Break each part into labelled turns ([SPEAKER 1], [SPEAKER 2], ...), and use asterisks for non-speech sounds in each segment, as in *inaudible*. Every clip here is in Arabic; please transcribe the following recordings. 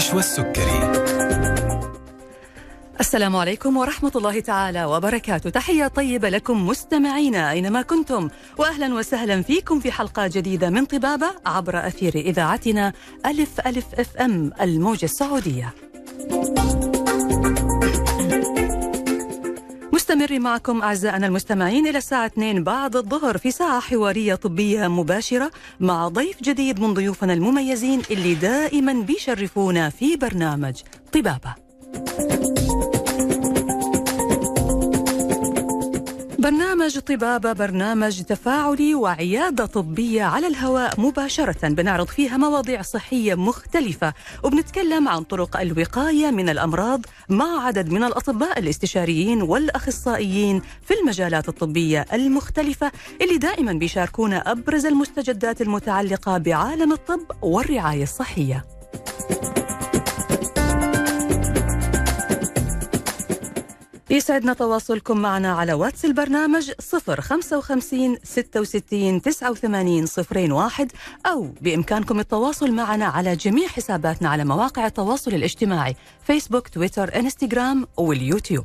[SPEAKER 1] نشوى السكري
[SPEAKER 2] السلام عليكم ورحمة الله تعالى وبركاته. تحية طيبة لكم مستمعينا أينما كنتم. وأهلا وسهلا فيكم في حلقة جديدة من طبابة عبر أثير إذاعتنا ألف ألف أف أم الموجة السعودية. مستمر معكم أعزائنا المستمعين إلى الساعة 2 بعد الظهر في ساعة حوارية طبية مباشرة مع ضيف جديد من ضيوفنا المميزين اللي دائما بيشرفونا في برنامج طبابة. برنامج طبابة برنامج تفاعلي وعيادة طبية على الهواء مباشرة بنعرض فيها مواضيع صحية مختلفة وبنتكلم عن طرق الوقاية من الأمراض مع عدد من الأطباء الاستشاريين والأخصائيين في المجالات الطبية المختلفة اللي دائما بيشاركونا أبرز المستجدات المتعلقة بعالم الطب والرعاية الصحية. يسعدنا تواصلكم معنا على واتس البرنامج 055 66 89 01 أو بإمكانكم التواصل معنا على جميع حساباتنا على مواقع التواصل الاجتماعي فيسبوك تويتر إنستغرام واليوتيوب.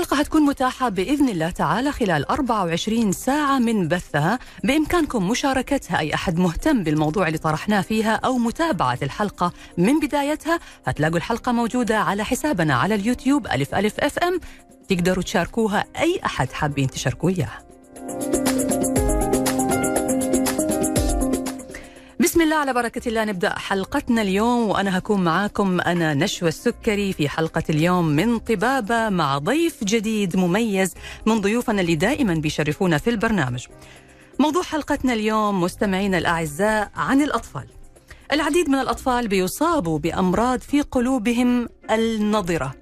[SPEAKER 2] الحلقة هتكون متاحة بإذن الله تعالى خلال 24 ساعة من بثها. بإمكانكم مشاركتها أي أحد مهتم بالموضوع اللي طرحناه فيها أو متابعة الحلقة من بدايتها هتلاقوا الحلقة موجودة على حسابنا على اليوتيوب ألف ألف أف أم. تقدروا تشاركوها أي أحد حابين تشاركوا إياها. بسم الله على بركة الله. نبدأ حلقتنا اليوم وأنا هكون معاكم. أنا نشوى السكري في حلقة اليوم من طبابة مع ضيف جديد مميز من ضيوفنا اللي دائما بيشرفونا في البرنامج. موضوع حلقتنا اليوم مستمعينا الأعزاء عن الأطفال. العديد من الأطفال بيصابوا بأمراض في قلوبهم النضرة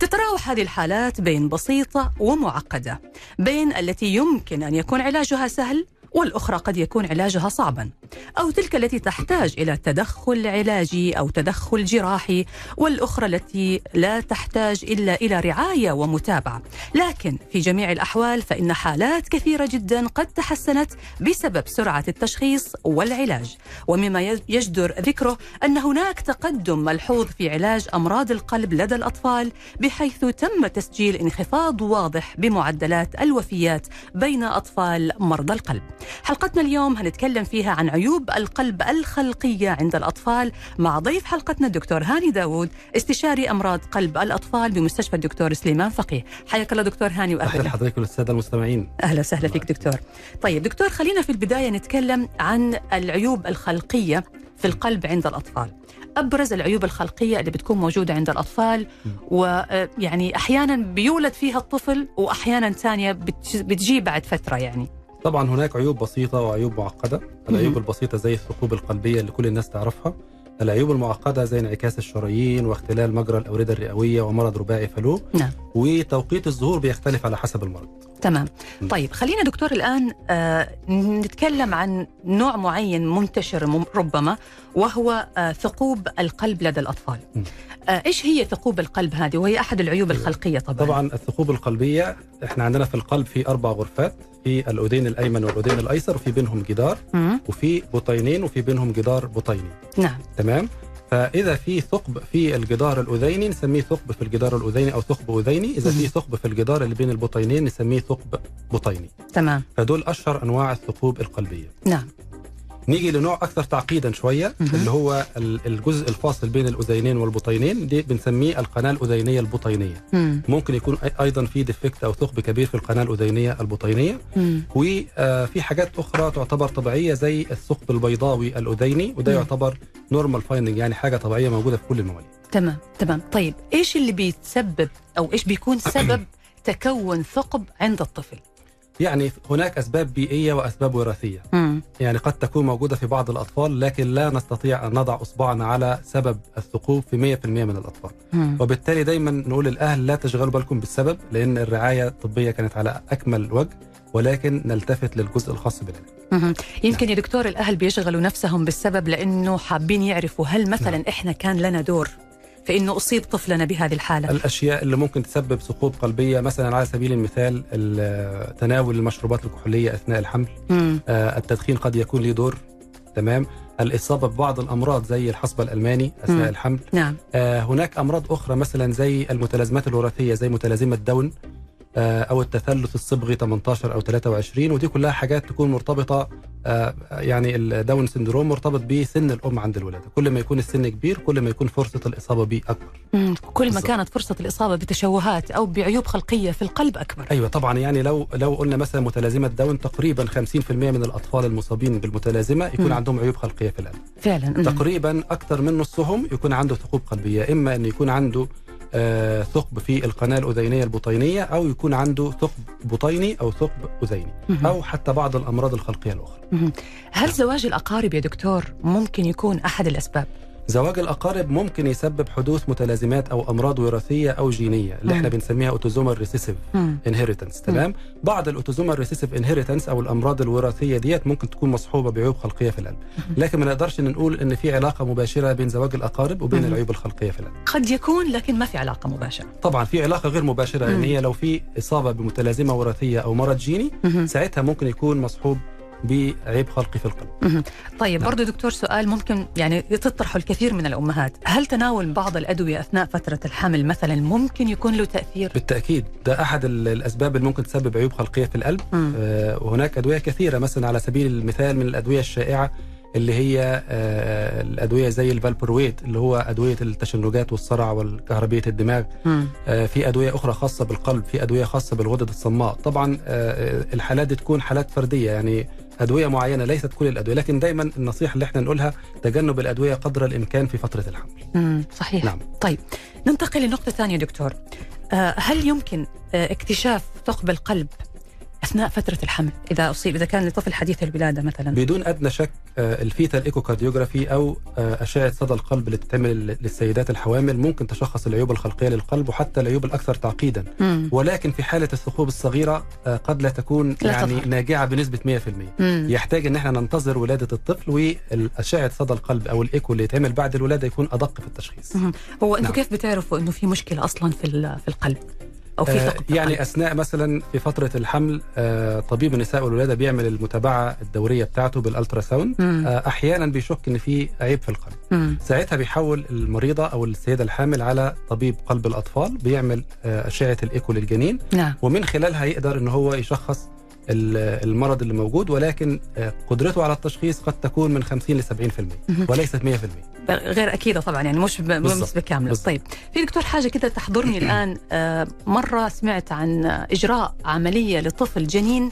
[SPEAKER 2] تتراوح هذه الحالات بين بسيطة ومعقدة بين التي يمكن أن يكون علاجها سهل والأخرى قد يكون علاجها صعبا أو تلك التي تحتاج إلى تدخل علاجي أو تدخل جراحي والأخرى التي لا تحتاج إلا إلى رعاية ومتابعة. لكن في جميع الأحوال فإن حالات كثيرة جدا قد تحسنت بسبب سرعة التشخيص والعلاج. ومما يجدر ذكره أن هناك تقدم ملحوظ في علاج أمراض القلب لدى الأطفال بحيث تم تسجيل انخفاض واضح بمعدلات الوفيات بين أطفال مرضى القلب. حلقتنا اليوم هنتكلم فيها عن عيوب القلب الخلقية عند الأطفال مع ضيف حلقتنا الدكتور هاني داوود استشاري أمراض قلب الأطفال بمستشفى الدكتور سليمان فقيه. حياك الله دكتور هاني وأهلا.
[SPEAKER 3] أهلا حضرتك والسادة المستمعين.
[SPEAKER 2] أهلا وسهلا فيك دكتور. طيب دكتور خلينا في البداية نتكلم عن العيوب الخلقية في القلب عند الأطفال. أبرز العيوب الخلقية اللي بتكون موجودة عند الأطفال ويعني أحيانا بيولد فيها الطفل واحيانا ثانية بتجي بعد فترة يعني.
[SPEAKER 3] طبعا هناك عيوب بسيطة وعيوب معقدة. العيوب البسيطة زي الثقوب القلبية اللي كل الناس تعرفها. العيوب المعقدة زي انعكاس الشرايين واختلال مجرى الأوردة الرئوية ومرض رباعي فلو.
[SPEAKER 2] نعم.
[SPEAKER 3] وتوقيت الظهور بيختلف على حسب المرض.
[SPEAKER 2] تمام. طيب خلينا دكتور الآن آه نتكلم عن نوع معين منتشر ربما وهو آه ثقوب القلب لدى الأطفال. آه إيش هي ثقوب القلب هذه؟ وهي أحد العيوب الخلقية طبعا.
[SPEAKER 3] طبعا الثقوب القلبية إحنا عندنا في القلب في أربع غرفات في الأذين الأيمن والأذين الأيسر وفي بينهم جدار
[SPEAKER 2] مم.
[SPEAKER 3] وفي بطينين وفي بينهم جدار بطيني.
[SPEAKER 2] نعم.
[SPEAKER 3] تمام؟ فإذا في ثقب في الجدار الأذيني نسميه ثقب في الجدار الأذيني أو ثقب أذيني إذا في ثقب في الجدار اللي بين البطينين نسميه ثقب بطيني
[SPEAKER 2] تمام
[SPEAKER 3] فدول أشهر أنواع الثقوب القلبية
[SPEAKER 2] نعم
[SPEAKER 3] نيجي لنوع أكثر تعقيدا
[SPEAKER 2] شوية.
[SPEAKER 3] اللي هو ال- الجزء الفاصل بين الأذينين والبطينين دي بنسميه القناة الأذينية البطينية
[SPEAKER 2] مم.
[SPEAKER 3] ممكن يكون أيضا في ديفكت أو ثقب كبير في القناة الأذينية
[SPEAKER 2] البطينية.
[SPEAKER 3] وفي حاجات أخرى تعتبر طبيعية زي الثقب البيضاوي الأذيني وده. يعتبر normal finding يعني حاجة طبيعية موجودة في كل المواليد
[SPEAKER 2] تمام تمام. طيب إيش اللي بيتسبب أو إيش بيكون *clears throat* سبب تكون ثقب عند الطفل؟
[SPEAKER 3] يعني هناك أسباب بيئية وأسباب وراثية.
[SPEAKER 2] مم.
[SPEAKER 3] يعني قد تكون موجودة في بعض الأطفال لكن لا نستطيع أن نضع إصبعنا على سبب الثقوب في 100% من الأطفال.
[SPEAKER 2] مم.
[SPEAKER 3] وبالتالي دايما نقول للاهل لا تشغلوا بالكم بالسبب لأن الرعاية الطبية كانت على أكمل وجه. ولكن نلتفت للجزء الخاص بالعلاج.
[SPEAKER 2] يمكن يا دكتور الأهل بيشغلوا نفسهم بالسبب لأنه حابين يعرفوا هل مثلا
[SPEAKER 3] نعم.
[SPEAKER 2] إحنا كان لنا دور في أنه أصيب طفلنا بهذه الحالة
[SPEAKER 3] الأشياء اللي ممكن تسبب ثقوب قلبية مثلا على سبيل المثال ال- تناول المشروبات الكحولية أثناء الحمل
[SPEAKER 2] مم.
[SPEAKER 3] آه، التدخين قد يكون له دور تمام الإصابة ببعض الأمراض زي الحصبة الألماني أثناء
[SPEAKER 2] مم.
[SPEAKER 3] الحمل
[SPEAKER 2] نعم
[SPEAKER 3] آه هناك أمراض أخرى مثلا زي المتلازمات الوراثية زي متلازمة داون أو التثلث الصبغي 18 أو 23 ودي كلها حاجات تكون مرتبطة آه يعني ال Down syndrome مرتبط بسن الأم عند الولادة كل ما يكون السن كبير كل ما يكون فرصة الإصابة به أكبر
[SPEAKER 2] مم. كل ما. كانت فرصة الإصابة بتشوهات أو بعيوب خلقية في القلب أكبر
[SPEAKER 3] أيوه طبعا يعني لو لو قلنا مثلا متلازمة داون تقريبا 50% من الأطفال المصابين بالمتلازمة يكون
[SPEAKER 2] مم.
[SPEAKER 3] عندهم عيوب خلقية في القلب
[SPEAKER 2] فعلا مم.
[SPEAKER 3] تقريبا أكثر من نصهم يكون عنده ثقوب قلبية إما إنه يكون عنده آه ثقب في القناة الأذينية البطينية أو يكون عنده ثقب بطيني أو ثقب
[SPEAKER 2] أذيني.
[SPEAKER 3] أو حتى بعض الأمراض الخلقية
[SPEAKER 2] الأخرى. هل زواج الأقارب يا دكتور ممكن يكون أحد الأسباب؟
[SPEAKER 3] زواج الأقارب ممكن يسبب حدوث متلازمات أو أمراض وراثية أو جينية اللي. إحنا بنسميها autosomal
[SPEAKER 2] recessive.
[SPEAKER 3] inheritance تمام بعض ال autosomal recessive inheritance أو الأمراض الوراثية ديت ممكن تكون مصحوبة بعيوب خلقية في القلب لكن ما نقدرش نقول إن في علاقة مباشرة بين زواج الأقارب وبين. العيوب الخلقية في القلب
[SPEAKER 2] قد يكون لكن ما في علاقة مباشرة
[SPEAKER 3] طبعا في علاقة غير مباشرة
[SPEAKER 2] مم.
[SPEAKER 3] ان هي لو في إصابة بمتلازمة وراثية أو مرض جيني. ساعتها ممكن يكون مصحوب بعيب خلقي في القلب.
[SPEAKER 2] طيب
[SPEAKER 3] نعم.
[SPEAKER 2] برضو دكتور سؤال ممكن يعني تطرحه الكثير من الأمهات هل تناول بعض الأدوية أثناء فترة الحمل مثلا ممكن يكون له تأثير؟
[SPEAKER 3] بالتأكيد ده أحد ال- الأسباب اللي ممكن تسبب عيوب خلقية في القلب. آه، وهناك أدوية كثيرة مثلا على سبيل المثال من الأدوية الشائعة اللي هي آه، الأدوية زي الفالبرويت اللي هو أدوية التشنجات والصرع والكهربية الدماغ. آه، في أدوية أخرى خاصة بالقلب في أدوية خاصة بالغدد الصماء طبعا آه، الحالات دي تكون حالات فردية يعني أدوية معينة ليست كل الأدوية لكن دايما النصيحة اللي إحنا نقولها تجنب الأدوية قدر الإمكان في فترة الحمل.
[SPEAKER 2] مم. صحيح.
[SPEAKER 3] نعم.
[SPEAKER 2] طيب ننتقل لنقطة ثانية دكتور. آه، هل يمكن آه، اكتشاف ثقب القلب أثناء فترة الحمل إذا أصيب إذا كان لطفل حديث الولادة مثلا
[SPEAKER 3] بدون أدنى شك آه، ال fetal echocardiography أو آه، أشعة صدى القلب اللي بتتعمل للسيدات الحوامل ممكن تشخص العيوب الخلقية للقلب وحتى العيوب الأكثر تعقيدا
[SPEAKER 2] مم.
[SPEAKER 3] ولكن في حالة الثقوب الصغيرة آه، قد لا تكون
[SPEAKER 2] لا
[SPEAKER 3] يعني
[SPEAKER 2] تظهر.
[SPEAKER 3] ناجعة بنسبة 100%
[SPEAKER 2] مم.
[SPEAKER 3] يحتاج إن إحنا ننتظر ولادة الطفل والأشعة صدى القلب أو الإيكو اللي يتعمل بعد الولادة يكون أدق في التشخيص
[SPEAKER 2] مم. هو أنتم
[SPEAKER 3] نعم.
[SPEAKER 2] كيف بتعرفوا إنه في مشكلة أصلا في في القلب أو في
[SPEAKER 3] آه،
[SPEAKER 2] ثقب في
[SPEAKER 3] يعني؟ أثناء مثلا في فترة الحمل آه، طبيب النساء والولادة بيعمل المتابعة الدورية بتاعته بال
[SPEAKER 2] ultrasound.
[SPEAKER 3] آه، أحيانا بيشك إن في عيب في القلب
[SPEAKER 2] مم.
[SPEAKER 3] ساعتها بيحول المريضة أو السيدة الحامل على طبيب قلب الأطفال بيعمل آه، أشعة الإيكو للجنين
[SPEAKER 2] نعم
[SPEAKER 3] ومن خلالها يقدر إن هو يشخص المرض اللي موجود ولكن آه، قدرته على التشخيص قد تكون من 50 ل 70%
[SPEAKER 2] مهم.
[SPEAKER 3] وليست 100%
[SPEAKER 2] غير أكيدة طبعا يعني مش. بنسبه كامله
[SPEAKER 3] بالضبط.
[SPEAKER 2] طيب في دكتور حاجة كده تحضرني *clears throat* الآن آه، مرة سمعت عن إجراء عملية لطفل جنين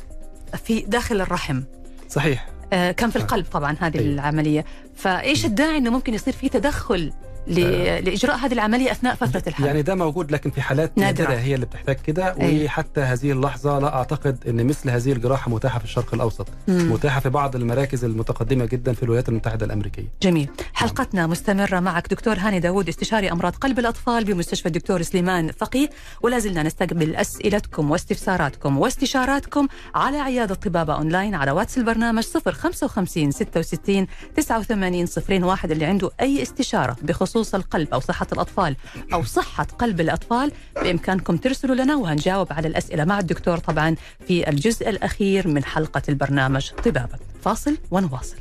[SPEAKER 2] في داخل الرحم
[SPEAKER 3] صحيح
[SPEAKER 2] آه، كان في. القلب طبعا هذه
[SPEAKER 3] أيوة.
[SPEAKER 2] العملية فإيش الداعي إنه ممكن يصير في تدخل. لإجراء هذه العملية أثناء فترة الحمل
[SPEAKER 3] يعني ده موجود لكن في حالات.
[SPEAKER 2] نادرة
[SPEAKER 3] هي اللي بتحتاج كده. وحتى هذه اللحظة لا أعتقد أن مثل هذه الجراحة متاحة في الشرق الأوسط
[SPEAKER 2] مم.
[SPEAKER 3] متاحة في بعض المراكز المتقدمة جدا في الولايات المتحدة الأمريكية
[SPEAKER 2] جميل حلقتنا مستمرة معك دكتور هاني داوود استشاري أمراض قلب الأطفال بمستشفى الدكتور سليمان فقيه ولا زلنا نستقبل أسئلتكم واستفساراتكم واستشاراتكم على عيادة طبابة أونلاين على واتس البرنامج 055 66 89 01 اللي عنده أي استشارة بخصوص القلب أو صحة الأطفال أو صحة قلب الأطفال بإمكانكم ترسلوا لنا وهنجاوب على الأسئلة مع الدكتور طبعا في الجزء الأخير من حلقة البرنامج طبابة. فاصل ونواصل.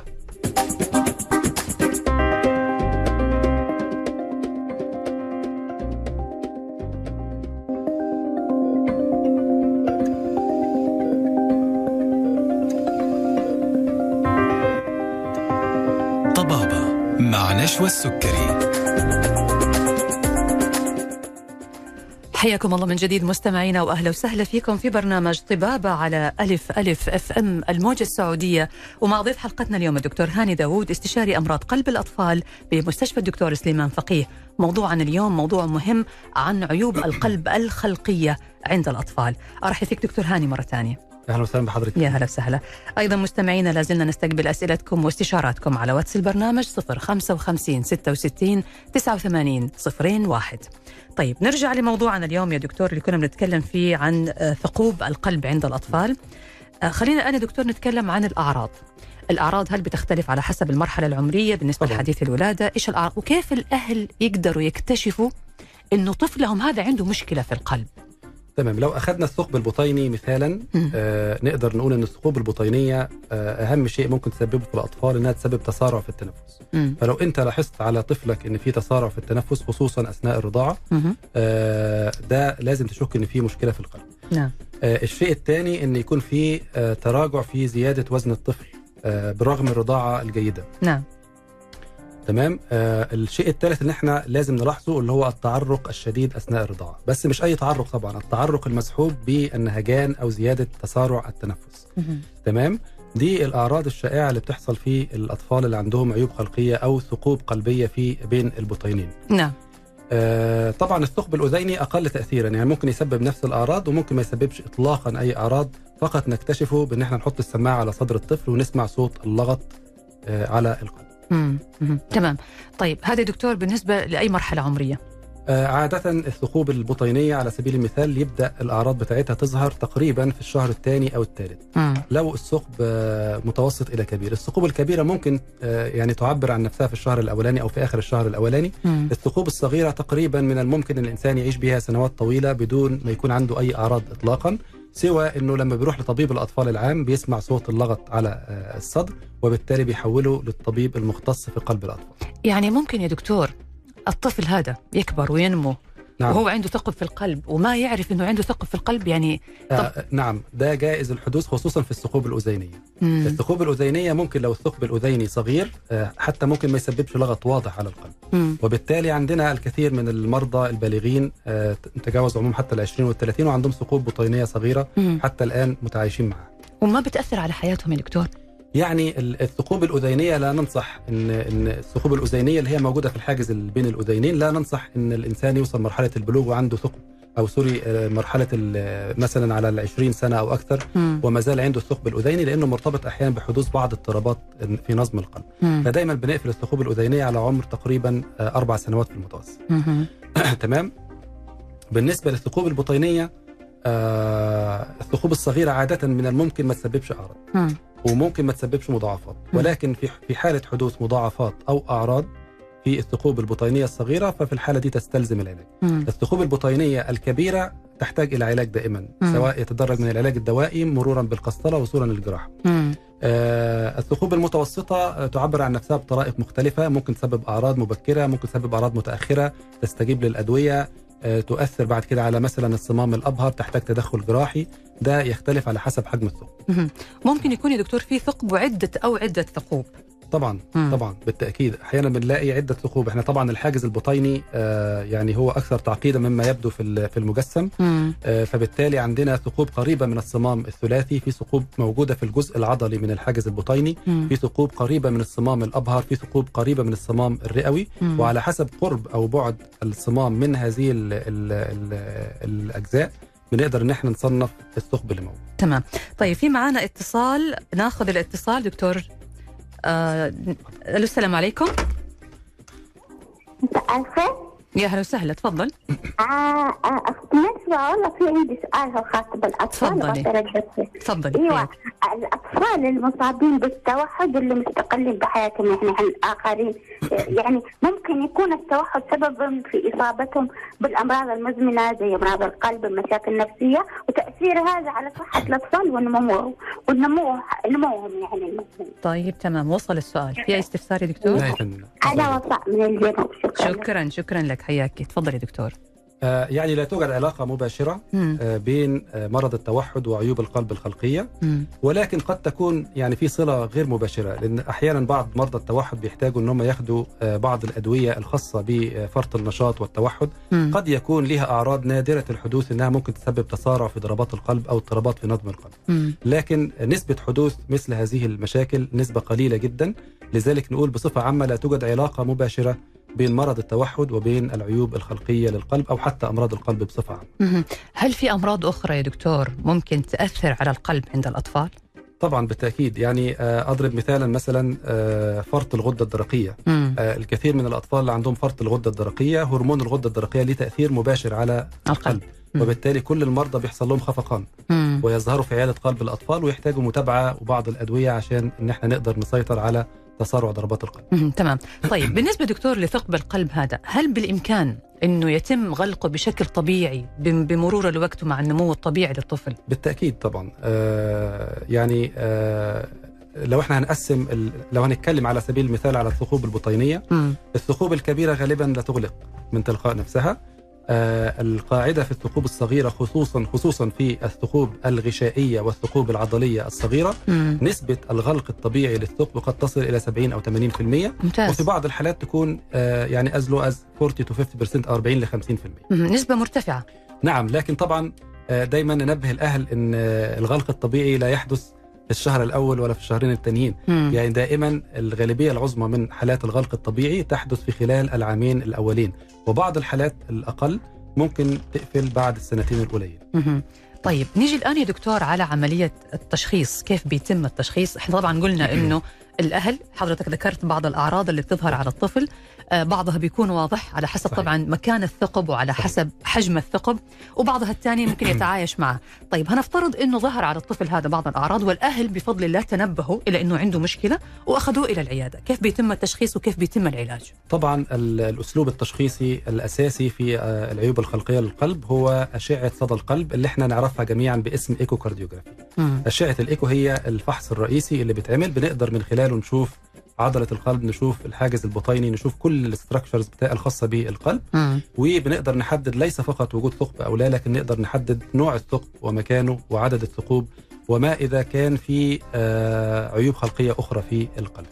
[SPEAKER 1] نشوى السكري.
[SPEAKER 2] حياكم الله من جديد مستمعينا وأهلا وسهلا فيكم في برنامج طبابة على ألف ألف FM الموجة السعودية ومع ضيف حلقتنا اليوم الدكتور هاني داوود استشاري أمراض قلب الأطفال بمستشفى الدكتور سليمان فقيه. موضوعنا اليوم موضوع مهم عن عيوب القلب الخلقية عند الأطفال. أرحب فيك دكتور هاني مرة ثانية.
[SPEAKER 3] أهلا وسهلا بحضرتك.
[SPEAKER 2] يا هلا وسهلا. أيضا مستمعينا لازلنا نستقبل أسئلتكم واستشاراتكم على واتس البرنامج 055 66 89 01 طيب نرجع لموضوعنا اليوم يا دكتور اللي كنا بنتكلم فيه عن آه، ثقوب القلب عند الأطفال. آه، خلينا الآن يا دكتور نتكلم عن الأعراض. الأعراض هل بتختلف على حسب المرحلة العمرية بالنسبة
[SPEAKER 3] طبعاً.
[SPEAKER 2] لحديث الولادة؟ إيش الأعراض؟ وكيف الأهل يقدروا يكتشفوا إنه طفلهم هذا عنده مشكلة في القلب؟
[SPEAKER 3] تمام لو أخذنا الثقب البطيني مثالا. آه نقدر نقول إن الثقوب البطينيه آه أهم شيء ممكن تسببه في الأطفال إنها تسبب تسارع في التنفس
[SPEAKER 2] مم.
[SPEAKER 3] فلو أنت لاحظت على طفلك إن في تسارع في التنفس خصوصا أثناء
[SPEAKER 2] الرضاعة.
[SPEAKER 3] آه ده لازم تشك إن في مشكلة في القلب
[SPEAKER 2] نعم
[SPEAKER 3] آه الشيء الثاني إن يكون في آه تراجع في زيادة وزن الطفل آه برغم الرضاعة الجيدة
[SPEAKER 2] نعم
[SPEAKER 3] تمام؟ آه الشيء الثالث اللي إحنا لازم نلاحظه اللي هو التعرق الشديد أثناء الرضاعة. بس مش أي تعرق طبعا التعرق المسحوب بالنهجان أو زيادة تسارع التنفس. تمام؟ دي الأعراض الشائعة اللي بتحصل في الأطفال اللي عندهم عيوب خلقية أو ثقوب قلبية في بين البطينين.
[SPEAKER 2] نعم.
[SPEAKER 3] آه طبعا الثقب الأذيني أقل تاثيرا يعني ممكن يسبب نفس الأعراض وممكن ما يسببش اطلاقا أي أعراض. فقط نكتشفه بإن إحنا نحط السماعة على صدر الطفل ونسمع صوت اللغط آه على القلب.
[SPEAKER 2] مم. تمام طيب هذا دكتور بالنسبة لأي مرحلة عمرية
[SPEAKER 3] آه، عادة الثقوب البطينية على سبيل المثال يبدأ الأعراض بتاعتها تظهر تقريبا في الشهر الثاني أو الثالث. لو الثقب آه، متوسط إلى كبير الثقوب الكبيرة ممكن آه، يعني تعبر عن نفسها في الشهر الأولاني أو في آخر الشهر الأولاني
[SPEAKER 2] مم.
[SPEAKER 3] الثقوب الصغيرة تقريبا من الممكن أن الإنسان يعيش بها سنوات طويلة بدون ما يكون عنده أي أعراض إطلاقا سوى أنه لما بيروح لطبيب الأطفال العام بيسمع صوت اللغط على آه، الصدر وبالتالي بيحوله للطبيب المختص في قلب الأطفال.
[SPEAKER 2] يعني ممكن يا دكتور الطفل هذا يكبر وينمو
[SPEAKER 3] نعم.
[SPEAKER 2] وهو عنده ثقب في القلب وما يعرف إنه عنده ثقب في القلب يعني
[SPEAKER 3] آه نعم ده جائز الحدوث خصوصا في الثقوب الأذينية
[SPEAKER 2] مم.
[SPEAKER 3] الثقوب الأذينية ممكن لو الثقب الأذيني صغير آه، حتى ممكن ما يسببش لغط واضح على القلب
[SPEAKER 2] مم.
[SPEAKER 3] وبالتالي عندنا الكثير من المرضى البالغين آه، تجاوز عمرهم حتى ال 20 وال 30 وعندهم ثقوب بطينية صغيرة
[SPEAKER 2] مم.
[SPEAKER 3] حتى الآن متعايشين معها
[SPEAKER 2] وما بتأثر على حياتهم يا دكتور
[SPEAKER 3] يعني ال- الثقوب الأذينية لا ننصح إن إن الثقوب الأذينية اللي هي موجودة في الحاجز بين الأذينين لا ننصح إن الإنسان يوصل مرحلة البلوغ وعنده ثقب أو سوري آه، مرحلة ال- مثلا على ال 20 سنة أو أكثر
[SPEAKER 2] مم.
[SPEAKER 3] وما زال عنده الثقب الأذيني لأنه مرتبط أحيانا بحدوث بعض اضطرابات في نظم القلب. فدايما بنقفل الثقوب الأذينية على عمر تقريبا آه، أربع سنوات في المتوسط. *clears throat* تمام بالنسبة للثقوب البطينية آه، الثقوب الصغيرة عادة من الممكن ما تسببش أعراض
[SPEAKER 2] مم.
[SPEAKER 3] وممكن ما تسببش مضاعفات. ولكن في في حالة حدوث مضاعفات أو أعراض في الثقوب البطينية الصغيرة ففي الحالة دي تستلزم العلاج
[SPEAKER 2] مم.
[SPEAKER 3] الثقوب البطينية الكبيرة تحتاج إلى علاج دائما
[SPEAKER 2] مم.
[SPEAKER 3] سواء يتدرج من العلاج الدوائي مرورا بالقسطرة وصولا للجراحة
[SPEAKER 2] مم.
[SPEAKER 3] آه، الثقوب المتوسطة آه، تعبر عن نفسها بطرائق مختلفة ممكن تسبب أعراض مبكرة ممكن تسبب أعراض متأخرة تستجيب للأدوية آه، تؤثر بعد كده على مثلا الصمام الأبهر تحتاج تدخل جراحي. ده يختلف على حسب حجم الثقب.
[SPEAKER 2] مم. ممكن يكون يا دكتور في ثقب وعدة أو عدة ثقوب.
[SPEAKER 3] طبعا
[SPEAKER 2] مم.
[SPEAKER 3] طبعا بالتأكيد أحيانا بنلاقي عدة ثقوب إحنا طبعا الحاجز البطيني آه، يعني هو أكثر تعقيدا مما يبدو في في المجسم
[SPEAKER 2] مم.
[SPEAKER 3] آه، فبالتالي عندنا ثقوب قريبة من الصمام الثلاثي في ثقوب موجودة في الجزء العضلي من الحاجز البطيني
[SPEAKER 2] مم.
[SPEAKER 3] في ثقوب قريبة من الصمام الأبهر في ثقوب قريبة من الصمام الرئوي
[SPEAKER 2] مم.
[SPEAKER 3] وعلى حسب قرب أو بعد الصمام من هذه ال ال ال الأجزاء بنقدر إن إحنا نصنف الثقب اللي موجود
[SPEAKER 2] تمام طيب في معانا اتصال ناخذ الاتصال دكتور. ألو السلام عليكم. يا أهلا وسهلا تفضل.
[SPEAKER 4] آه بالنسبة والله في عندي سؤال هو خاص بالأطفال
[SPEAKER 2] تفضلي. تفضلي
[SPEAKER 4] إيوه الأطفال المصابين بالتوحد اللي مستقلين بحياتهم يعني عن الآخرين يعني ممكن يكون التوحد سببا في إصابتهم بالأمراض المزمنة زي أمراض القلب المشاكل النفسيه وتأثير هذا على صحة الأطفال ونمو ونمو نموهم يعني المزمن.
[SPEAKER 2] طيب تمام. وصل السؤال. في أي استفسار يا دكتور؟
[SPEAKER 3] لا يا فندم.
[SPEAKER 4] أنا وفاء من الجنوب. شكرا.
[SPEAKER 2] شكرا شكرا لك. حياك تفضل يا دكتور
[SPEAKER 3] آه، يعني لا توجد علاقة مباشرة
[SPEAKER 2] مم.
[SPEAKER 3] آه، بين آه، مرض التوحد وعيوب القلب الخلقية
[SPEAKER 2] مم.
[SPEAKER 3] ولكن قد تكون يعني في صلة غير مباشرة لأن أحيانا بعض مرضى التوحد بيحتاجوا إن هم ياخدوا بعض الأدوية الخاصة بفرط النشاط والتوحد
[SPEAKER 2] مم.
[SPEAKER 3] قد يكون لها أعراض نادرة الحدوث إنها ممكن تسبب تسارع في ضربات القلب أو اضطرابات في نظم القلب
[SPEAKER 2] مم.
[SPEAKER 3] لكن نسبة حدوث مثل هذه المشاكل نسبة قليلة جدا لذلك نقول بصفة عامة لا توجد علاقة مباشرة بين مرض التوحد وبين العيوب الخلقية للقلب أو حتى أمراض القلب بصفة عامة
[SPEAKER 2] مم. هل في أمراض أخرى يا دكتور ممكن تأثر على القلب عند الأطفال؟
[SPEAKER 3] طبعا بالتأكيد يعني آه، أضرب مثالا مثلا آه، فرط الغدة الدرقية
[SPEAKER 2] مم.
[SPEAKER 3] آه، الكثير من الأطفال اللي عندهم فرط الغدة الدرقية هرمون الغدة الدرقية له تأثير مباشر على
[SPEAKER 2] القلب مم.
[SPEAKER 3] وبالتالي كل المرضى بيحصل لهم خفقان
[SPEAKER 2] مم.
[SPEAKER 3] ويظهروا في عيادة قلب الأطفال ويحتاجوا متابعة وبعض الأدوية عشان إن إحنا نقدر نسيطر على تسارع ضربات القلب.
[SPEAKER 2] تمام طيب بالنسبة دكتور لثقب القلب هذا هل بالإمكان أنه يتم غلقه بشكل طبيعي بم- بمرور الوقت ومع النمو الطبيعي للطفل
[SPEAKER 3] بالتأكيد طبعا آه يعني آه لو إحنا هنقسم ال- لو هنتكلم على سبيل المثال على الثقوب
[SPEAKER 2] البطينية.
[SPEAKER 3] الثقوب الكبيرة غالبا لا تغلق من تلقاء نفسها القاعدة في الثقوب الصغيرة خصوصا خصوصا في الثقوب الغشائية والثقوب العضلية الصغيرة
[SPEAKER 2] مم.
[SPEAKER 3] نسبة الغلق الطبيعي للثقب قد تصل إلى 70 أو 80%
[SPEAKER 2] ممتاز
[SPEAKER 3] وفي بعض الحالات تكون آه يعني as low as 40 to 50% 40 ل 50%
[SPEAKER 2] مهم. نسبة مرتفعة
[SPEAKER 3] نعم لكن طبعا آه، دايما ننبه الأهل إن آه، الغلق الطبيعي لا يحدث في الشهر الأول ولا في الشهرين التانيين
[SPEAKER 2] مم.
[SPEAKER 3] يعني دائما الغالبية العظمى من حالات الغلق الطبيعي تحدث في خلال العامين الأولين وبعض الحالات الأقل ممكن تقفل بعد السنتين الاولين.
[SPEAKER 2] طيب نيجي الآن يا دكتور على عملية التشخيص كيف بيتم التشخيص إحنا طبعا قلنا *clears throat* أنه الأهل حضرتك ذكرت بعض الأعراض اللي بتظهر على الطفل بعضها بيكون واضح على حسب
[SPEAKER 3] صحيح.
[SPEAKER 2] طبعا مكان الثقب وعلى
[SPEAKER 3] صحيح.
[SPEAKER 2] حسب حجم الثقب وبعضها الثاني ممكن يتعايش معه طيب هنفترض أنه ظهر على الطفل هذا بعض الأعراض والأهل بفضل الله تنبهوا إلى أنه عنده مشكلة وأخذوه إلى العيادة كيف بيتم التشخيص وكيف بيتم العلاج
[SPEAKER 3] طبعا ال- الأسلوب التشخيصي الأساسي في آه، العيوب الخلقية للقلب هو أشعة صدى القلب اللي إحنا نعرفها جميعا باسم echocardiography
[SPEAKER 2] مم.
[SPEAKER 3] أشعة الإيكو هي الفحص الرئيسي اللي بيتعمل بنقدر من خلاله نشوف عضلة القلب نشوف الحاجز البطيني نشوف كل ال structures بتاع الخاصة بالقلب. وبنقدر نحدد ليس فقط وجود ثقب أو لا لكن نقدر نحدد نوع الثقب ومكانه وعدد الثقوب وما إذا كان في آه، عيوب خلقية أخرى في القلب.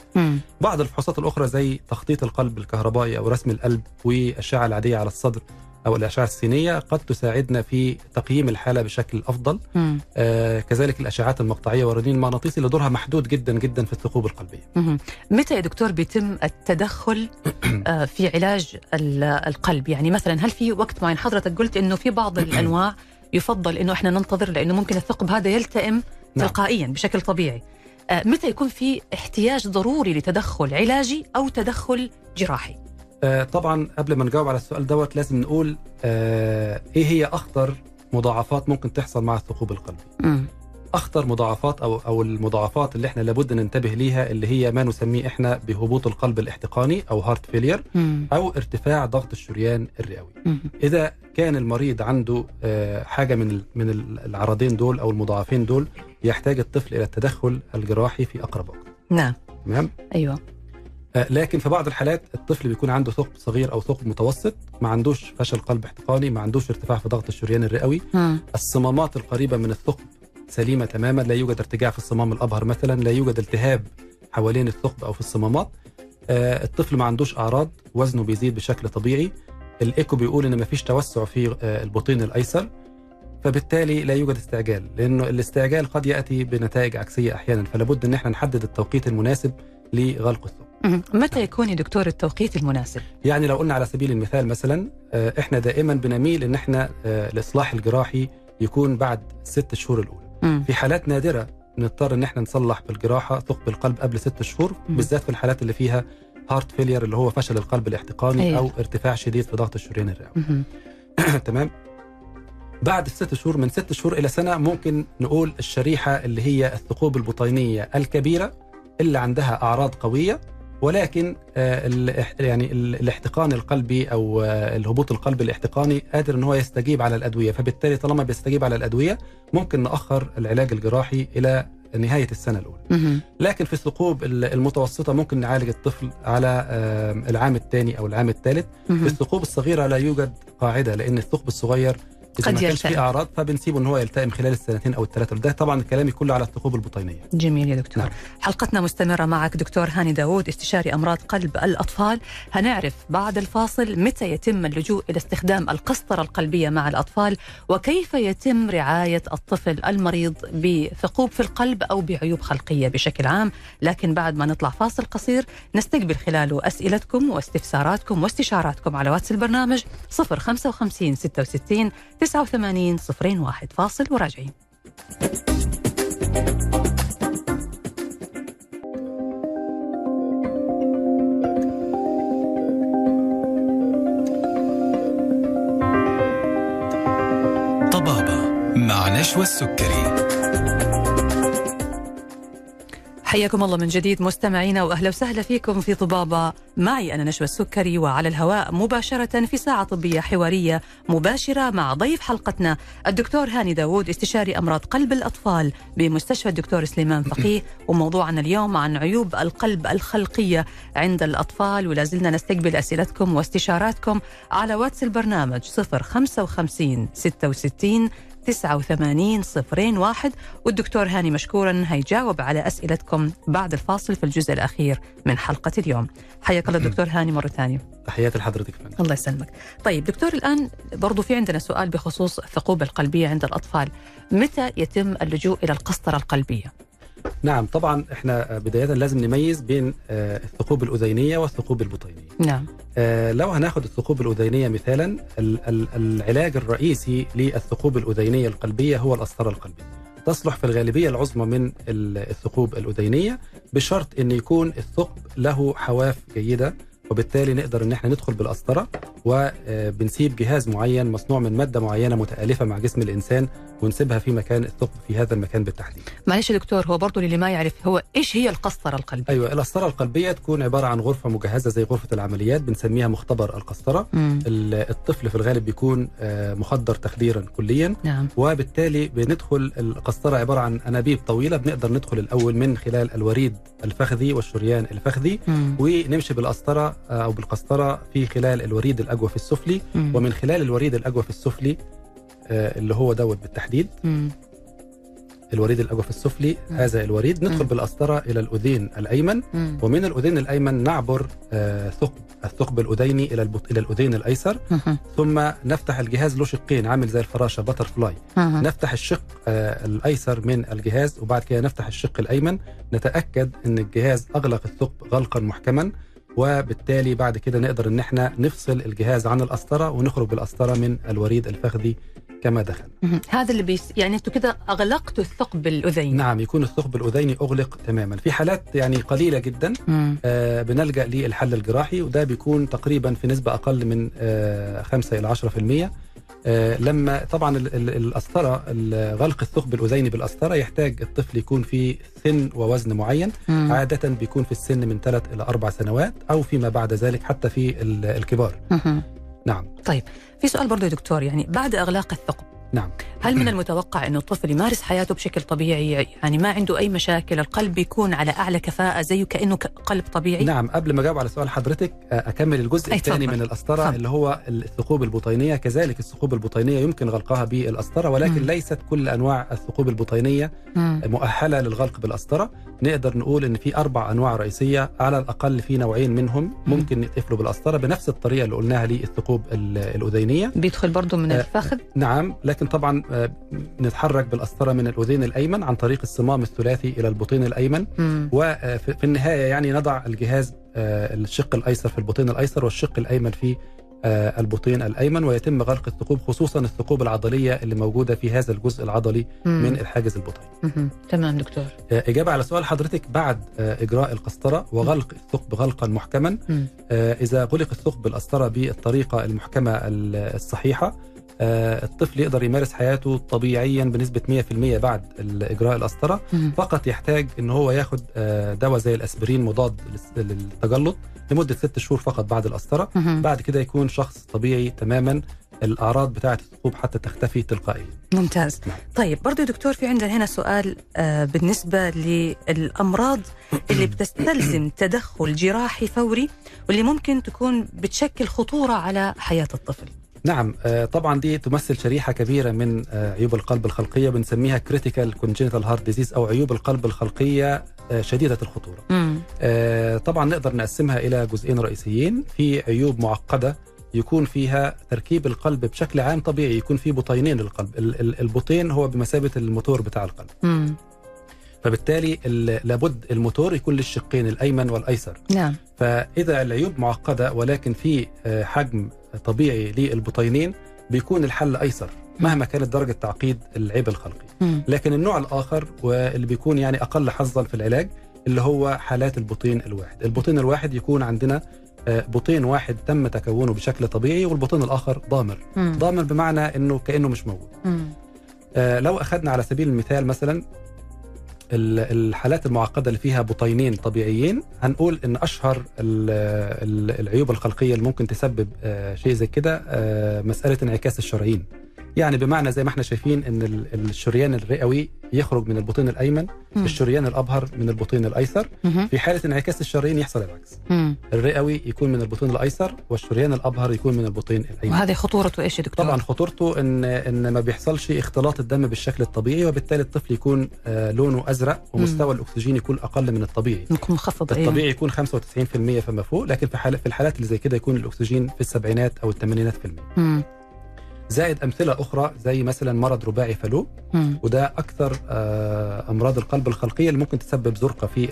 [SPEAKER 3] بعض الفحوصات الأخرى زي تخطيط القلب الكهربائي أو رسم القلب والأشعة العادية على الصدر أو الأشعة السينية قد تساعدنا في تقييم الحالة بشكل أفضل
[SPEAKER 2] مم.
[SPEAKER 3] آه، كذلك الإشعاعات المقطعية والرنين المغناطيسي اللي دورها محدود جدا جدا في الثقوب القلبية.
[SPEAKER 2] مهم. متى يا دكتور بيتم التدخل آه، في علاج ال- القلب يعني مثلا هل في وقت معين حضرتك قلت إنه في بعض الأنواع يفضل إنه إحنا ننتظر لإنه ممكن الثقب هذا يلتئم
[SPEAKER 3] نعم.
[SPEAKER 2] تلقائيا بشكل طبيعي آه، متى يكون في احتياج ضروري لتدخل علاجي أو تدخل جراحي
[SPEAKER 3] طبعا قبل ما نجاوب على السؤال دوت لازم نقول آه، إيه هي أخطر مضاعفات ممكن تحصل مع الثقوب القلبي. أخطر مضاعفات أو أو المضاعفات اللي إحنا لابد ننتبه ليها اللي هي ما نسميه إحنا بهبوط القلب الاحتقاني أو heart
[SPEAKER 2] failure.
[SPEAKER 3] أو ارتفاع ضغط الشريان الرئوي. إذا كان المريض عنده آه، حاجة من من ال- العرضين دول أو المضاعفين دول يحتاج الطفل إلى التدخل الجراحي في أقرب وقت.
[SPEAKER 2] نعم
[SPEAKER 3] تمام؟
[SPEAKER 2] أيوه
[SPEAKER 3] آه، لكن في بعض الحالات الطفل بيكون عنده ثقب صغير أو ثقب متوسط ما عندوش فشل قلب احتقاني ما عندوش ارتفاع في ضغط الشريان الرئوي.
[SPEAKER 2] مم.
[SPEAKER 3] الصمامات القريبة من الثقب سليمة تماما لا يوجد ارتجاع في الصمام الأبهر مثلا لا يوجد التهاب حوالين الثقب أو في الصمامات. آه، الطفل ما عندوش أعراض وزنه بيزيد بشكل طبيعي. الإيكو بيقول إن ما فيش توسع في آه، البطين الأيسر فبالتالي لا يوجد استعجال لأنه الاستعجال قد يأتي بنتائج عكسية أحيانا. فلا بد إن إحنا نحدد التوقيت المناسب لغلق الثقب
[SPEAKER 2] مم. متى يكون يا دكتور التوقيت المناسب
[SPEAKER 3] يعني لو قلنا على سبيل المثال مثلا آه، إحنا دائما بنميل إن إحنا آه، الإصلاح الجراحي يكون بعد ست شهور
[SPEAKER 2] الأولى.
[SPEAKER 3] في حالات نادرة نضطر إن إحنا نصلح بالجراحة ثقب القلب قبل ست شهور. بالذات في الحالات اللي فيها heart failure اللي هو فشل القلب الاحتقاني
[SPEAKER 2] أيوة.
[SPEAKER 3] أو ارتفاع شديد في ضغط الشريان الرئوي. *clears throat* تمام بعد الست شهور من ست شهور إلى سنة ممكن نقول الشريحة اللي هي الثقوب البطينية الكبيرة اللي عندها أعراض قوية ولكن آه، يعني ال- الاحتقان القلبي أو آه، الهبوط القلبي الاحتقاني قادر إن هو يستجيب على الأدوية فبالتالي طالما بيستجيب على الأدوية ممكن نأخر العلاج الجراحي إلى نهاية السنة
[SPEAKER 2] الأولى.
[SPEAKER 3] لكن في الثقوب ال- المتوسطة ممكن نعالج الطفل على العام الثاني أو العام الثالث في. الثقوب الصغيرة لا يوجد قاعدة لأن الثقب الصغير
[SPEAKER 2] قد
[SPEAKER 3] ما كانش
[SPEAKER 2] يلتئم.
[SPEAKER 3] فيه أعراض فبنسيبه إن هو يلتئم خلال السنتين أو الثلاثة ده طبعا كلامي كله على الثقوب البطينية.
[SPEAKER 2] جميل يا دكتور.
[SPEAKER 3] نعم.
[SPEAKER 2] حلقتنا مستمرة معك دكتور هاني داوود استشاري أمراض قلب الأطفال. هنعرف بعد الفاصل متى يتم اللجوء إلى استخدام القسطرة القلبية مع الأطفال وكيف يتم رعاية الطفل المريض بثقوب في القلب أو بعيوب خلقية بشكل عام. لكن بعد ما نطلع فاصل قصير نستقبل خلاله أسئلتكم واستفساراتكم واستشاراتكم على واتس البرنامج 055 66 89 01 فاصل. وراجعين. طبابة
[SPEAKER 1] مع نشوى السكري.
[SPEAKER 2] حياكم الله من جديد مستمعينا وأهلا وسهلا فيكم في طبابة. معي أنا نشوى السكري وعلى الهواء مباشرة في ساعة طبية حوارية مباشرة مع ضيف حلقتنا الدكتور هاني داوود استشاري أمراض قلب الأطفال بمستشفى الدكتور سليمان فقيه. *coughs* وموضوعنا اليوم عن عيوب القلب الخلقية عند الأطفال ولا زلنا نستقبل أسئلتكم واستشاراتكم على واتس البرنامج 055 66 89 صفرين واحد. والدكتور هاني مشكورا هيجاوب على أسئلتكم بعد الفاصل في الجزء الأخير من حلقة اليوم. حياك الله دكتور هاني مرة ثانية.
[SPEAKER 3] تحياتي لحضرتك فندم.
[SPEAKER 2] الله يسلمك. طيب دكتور الآن برضو في عندنا سؤال بخصوص الثقوب القلبية عند الأطفال. متى يتم اللجوء إلى القسطرة القلبية؟
[SPEAKER 3] نعم طبعا إحنا بداية لازم نميز بين آه، الثقوب الأذينية والثقوب البطينية.
[SPEAKER 2] نعم.
[SPEAKER 3] آه، لو هناخد الثقوب الأذينية مثالا ال- ال- العلاج الرئيسي للثقوب الأذينية القلبية هو القسطرة القلبية. تصلح في الغالبية العظمى من ال- الثقوب الأذينية بشرط أن يكون الثقب له حواف جيدة وبالتالي نقدر إن إحنا ندخل بالقسطره وبنسيب جهاز معين مصنوع من مادة معينة متألفة مع جسم الإنسان ونسيبها في مكان الثقب في هذا المكان بالتحديد.
[SPEAKER 2] معلش يا دكتور هو برضو اللي ما يعرف هو إيش هي القسطرة القلبية؟
[SPEAKER 3] أيوه القسطرة القلبية تكون عبارة عن غرفة مجهزة زي غرفة العمليات بنسميها مختبر القسطرة
[SPEAKER 2] مم.
[SPEAKER 3] ال- الطفل في الغالب بيكون آه، مخدر تخديرا كليا
[SPEAKER 2] نعم
[SPEAKER 3] وبالتالي بندخل القسطرة عبارة عن أنابيب طويلة بنقدر ندخل الأول من خلال الوريد الفخذي والشريان الفخذي
[SPEAKER 2] مم.
[SPEAKER 3] ونمشي بالقسطرة آه، أو بالقسطرة في خلال الوريد الاجوف السفلي
[SPEAKER 2] مم.
[SPEAKER 3] ومن خلال الوريد الاجوف السفلي آه، اللي هو دوت بالتحديد
[SPEAKER 2] مم.
[SPEAKER 3] الوريد الاجوف السفلي
[SPEAKER 2] مم.
[SPEAKER 3] هذا الوريد ندخل
[SPEAKER 2] مم.
[SPEAKER 3] بالقسطرة إلى الأذين الأيمن
[SPEAKER 2] مم.
[SPEAKER 3] ومن الأذين الأيمن نعبر آه، ثقب الثقب الأذيني إلى البط... إلى الأذين الأيسر
[SPEAKER 2] مم.
[SPEAKER 3] ثم نفتح الجهاز له شقين عامل زي الفراشة butterfly
[SPEAKER 2] مم.
[SPEAKER 3] نفتح الشق آه، الأيسر من الجهاز وبعد كده نفتح الشق الأيمن نتأكد إن الجهاز أغلق الثقب غلقا محكما وبالتالي بعد كده نقدر إن إحنا نفصل الجهاز عن القسطره ونخرج بالقسطره من الوريد الفخذي كما دخل.
[SPEAKER 2] هذا اللي بيس يعني أنتم كده أغلقتوا الثقب الاذين
[SPEAKER 3] نعم يكون الثقب الاذيني أغلق تماما في حالات يعني قليلة جدا
[SPEAKER 2] مم.
[SPEAKER 3] آه، بنلجأ للحل الجراحي وده بيكون تقريبا في نسبة أقل من آه، 5 إلى 10% آه، لما طبعا ال- ال- القسطره ال- غلق الثقب الأذيني بالقسطره يحتاج الطفل يكون في سن ووزن معين
[SPEAKER 2] مم.
[SPEAKER 3] عادة بيكون في السن من 3 إلى 4 سنوات أو فيما بعد ذلك حتى في ال- الكبار
[SPEAKER 2] مم.
[SPEAKER 3] نعم
[SPEAKER 2] في سؤال برضه يا دكتور يعني بعد إغلاق الثقب
[SPEAKER 3] نعم.
[SPEAKER 2] هل من المتوقع انه الطفل يمارس حياته بشكل طبيعي؟ يعني ما عنده أي مشاكل؟ القلب يكون على أعلى كفاءة زيه كأنه ك- قلب طبيعي؟
[SPEAKER 3] نعم قبل ما أجاوب على سؤال حضرتك آه، أكمل الجزء
[SPEAKER 2] أي
[SPEAKER 3] الثاني. من القسطره
[SPEAKER 2] تفضل.
[SPEAKER 3] اللي هو الثقوب البطينية. كذلك الثقوب البطينية يمكن غلقها بالقسطره ولكن
[SPEAKER 2] مم.
[SPEAKER 3] ليست كل أنواع الثقوب البطينية
[SPEAKER 2] مم.
[SPEAKER 3] مؤهلة للغلق بالقسطره نقدر نقول إن في أربع أنواع رئيسية على الأقل في نوعين منهم ممكن يتقفلوا بالقسطره بنفس الطريقة اللي قلناها للثقوب ال- الأذينية.
[SPEAKER 2] بيدخل برضه من
[SPEAKER 3] آه،
[SPEAKER 2] الفخذ؟
[SPEAKER 3] نعم لكن طبعا آه، نتحرك بالقسطره من الأذين الأيمن عن طريق الصمام الثلاثي إلى البطين
[SPEAKER 2] الأيمن.
[SPEAKER 3] وفي في النهاية يعني نضع الجهاز آه، الشق الأيسر في البطين الأيسر والشق الأيمن في آه، البطين الأيمن ويتم غلق الثقوب خصوصا الثقوب العضلية اللي موجودة في هذا الجزء العضلي
[SPEAKER 2] مم.
[SPEAKER 3] من الحاجز البطيني.
[SPEAKER 2] تمام دكتور
[SPEAKER 3] آه، إجابة على سؤال حضرتك بعد آه، إجراء القسطرة وغلق الثقب غلقا محكما
[SPEAKER 2] مم.
[SPEAKER 3] آه، إذا غلق الثقب بالقسطره بالطريقة المحكمة ال- الصحيحة آه، الطفل يقدر يمارس حياته طبيعيا بنسبة 100% بعد اجراء القسطره. فقط يحتاج إن هو ياخد آه، دواء زي الأسبرين مضاد للتجلط لمدة ست شهور فقط بعد القسطره. بعد كده يكون شخص طبيعي تماما الأعراض بتاعة الثقوب حتى تختفي تلقائيا
[SPEAKER 2] ممتاز
[SPEAKER 3] نعم.
[SPEAKER 2] طيب برضو يا دكتور في عندنا هنا سؤال آه، بالنسبة للأمراض اللي *coughs* بتستلزم تدخل جراحي فوري واللي ممكن تكون بتشكل خطورة على حياة الطفل
[SPEAKER 3] نعم آه، طبعا دي تمثل شريحة كبيرة من آه، عيوب القلب الخلقية بنسميها critical congenital heart disease أو عيوب القلب الخلقية آه، شديدة الخطورة.
[SPEAKER 2] مم.
[SPEAKER 3] طبعا نقدر نقسمها إلى جزئين رئيسيين. في عيوب معقدة يكون فيها تركيب القلب بشكل عام طبيعي يكون في بطينين للقلب. ال- ال- البطين هو بمثابة الموتور بتاع القلب.
[SPEAKER 2] مم.
[SPEAKER 3] فبالتالي ال- لابد الموتور يكون للشقين الأيمن والأيسر.
[SPEAKER 2] نعم.
[SPEAKER 3] فإذا العيوب معقدة ولكن في حجم طبيعي للبطينين بيكون الحل أيسر مهما كانت درجة تعقيد العيب الخلقي. لكن النوع الآخر واللي بيكون يعني أقل حظا في العلاج اللي هو حالات البطين الواحد البطين الواحد يكون عندنا آه، بطين واحد تم تكونه بشكل طبيعي والبطين الآخر ضامر. ضامر بمعنى إنه كأنه مش موجود. آه، لو أخذنا على سبيل المثال مثلا الحالات المعقدة اللي فيها بطينين طبيعيين هنقول إن أشهر ال- ال- العيوب الخلقية اللي ممكن تسبب آه، شيء زي كده آه، مسألة انعكاس الشرايين. يعني بمعنى زي ما إحنا شايفين إن ال- الشريان الرئوي يخرج من البطين الأيمن
[SPEAKER 2] مم.
[SPEAKER 3] الشريان الأبهر من البطين الأيسر
[SPEAKER 2] مهم.
[SPEAKER 3] في حالة انعكاس الشرايين يحصل العكس
[SPEAKER 2] مم.
[SPEAKER 3] الرئوي يكون من البطين الأيسر والشريان الأبهر يكون من البطين الأيمن
[SPEAKER 2] وهذه خطورته إيش يا دكتور؟
[SPEAKER 3] طبعا خطورته ان إن ما بيحصلش اختلاط الدم بالشكل الطبيعي وبالتالي الطفل يكون آه، لونه أزرق ومستوى الأكسجين يكون أقل من الطبيعي
[SPEAKER 2] نكون مخفض أيوة.
[SPEAKER 3] الطبيعي يكون 95% فما فوق لكن في حال في الحالات اللي زي كده يكون الأكسجين في السبعينات أو الثمانينات في المية
[SPEAKER 2] مم.
[SPEAKER 3] زائد أمثلة أخرى زي مثلا مرض رباعي فالو. وده أكثر آه، أمراض القلب الخلقية اللي ممكن تسبب زرقة في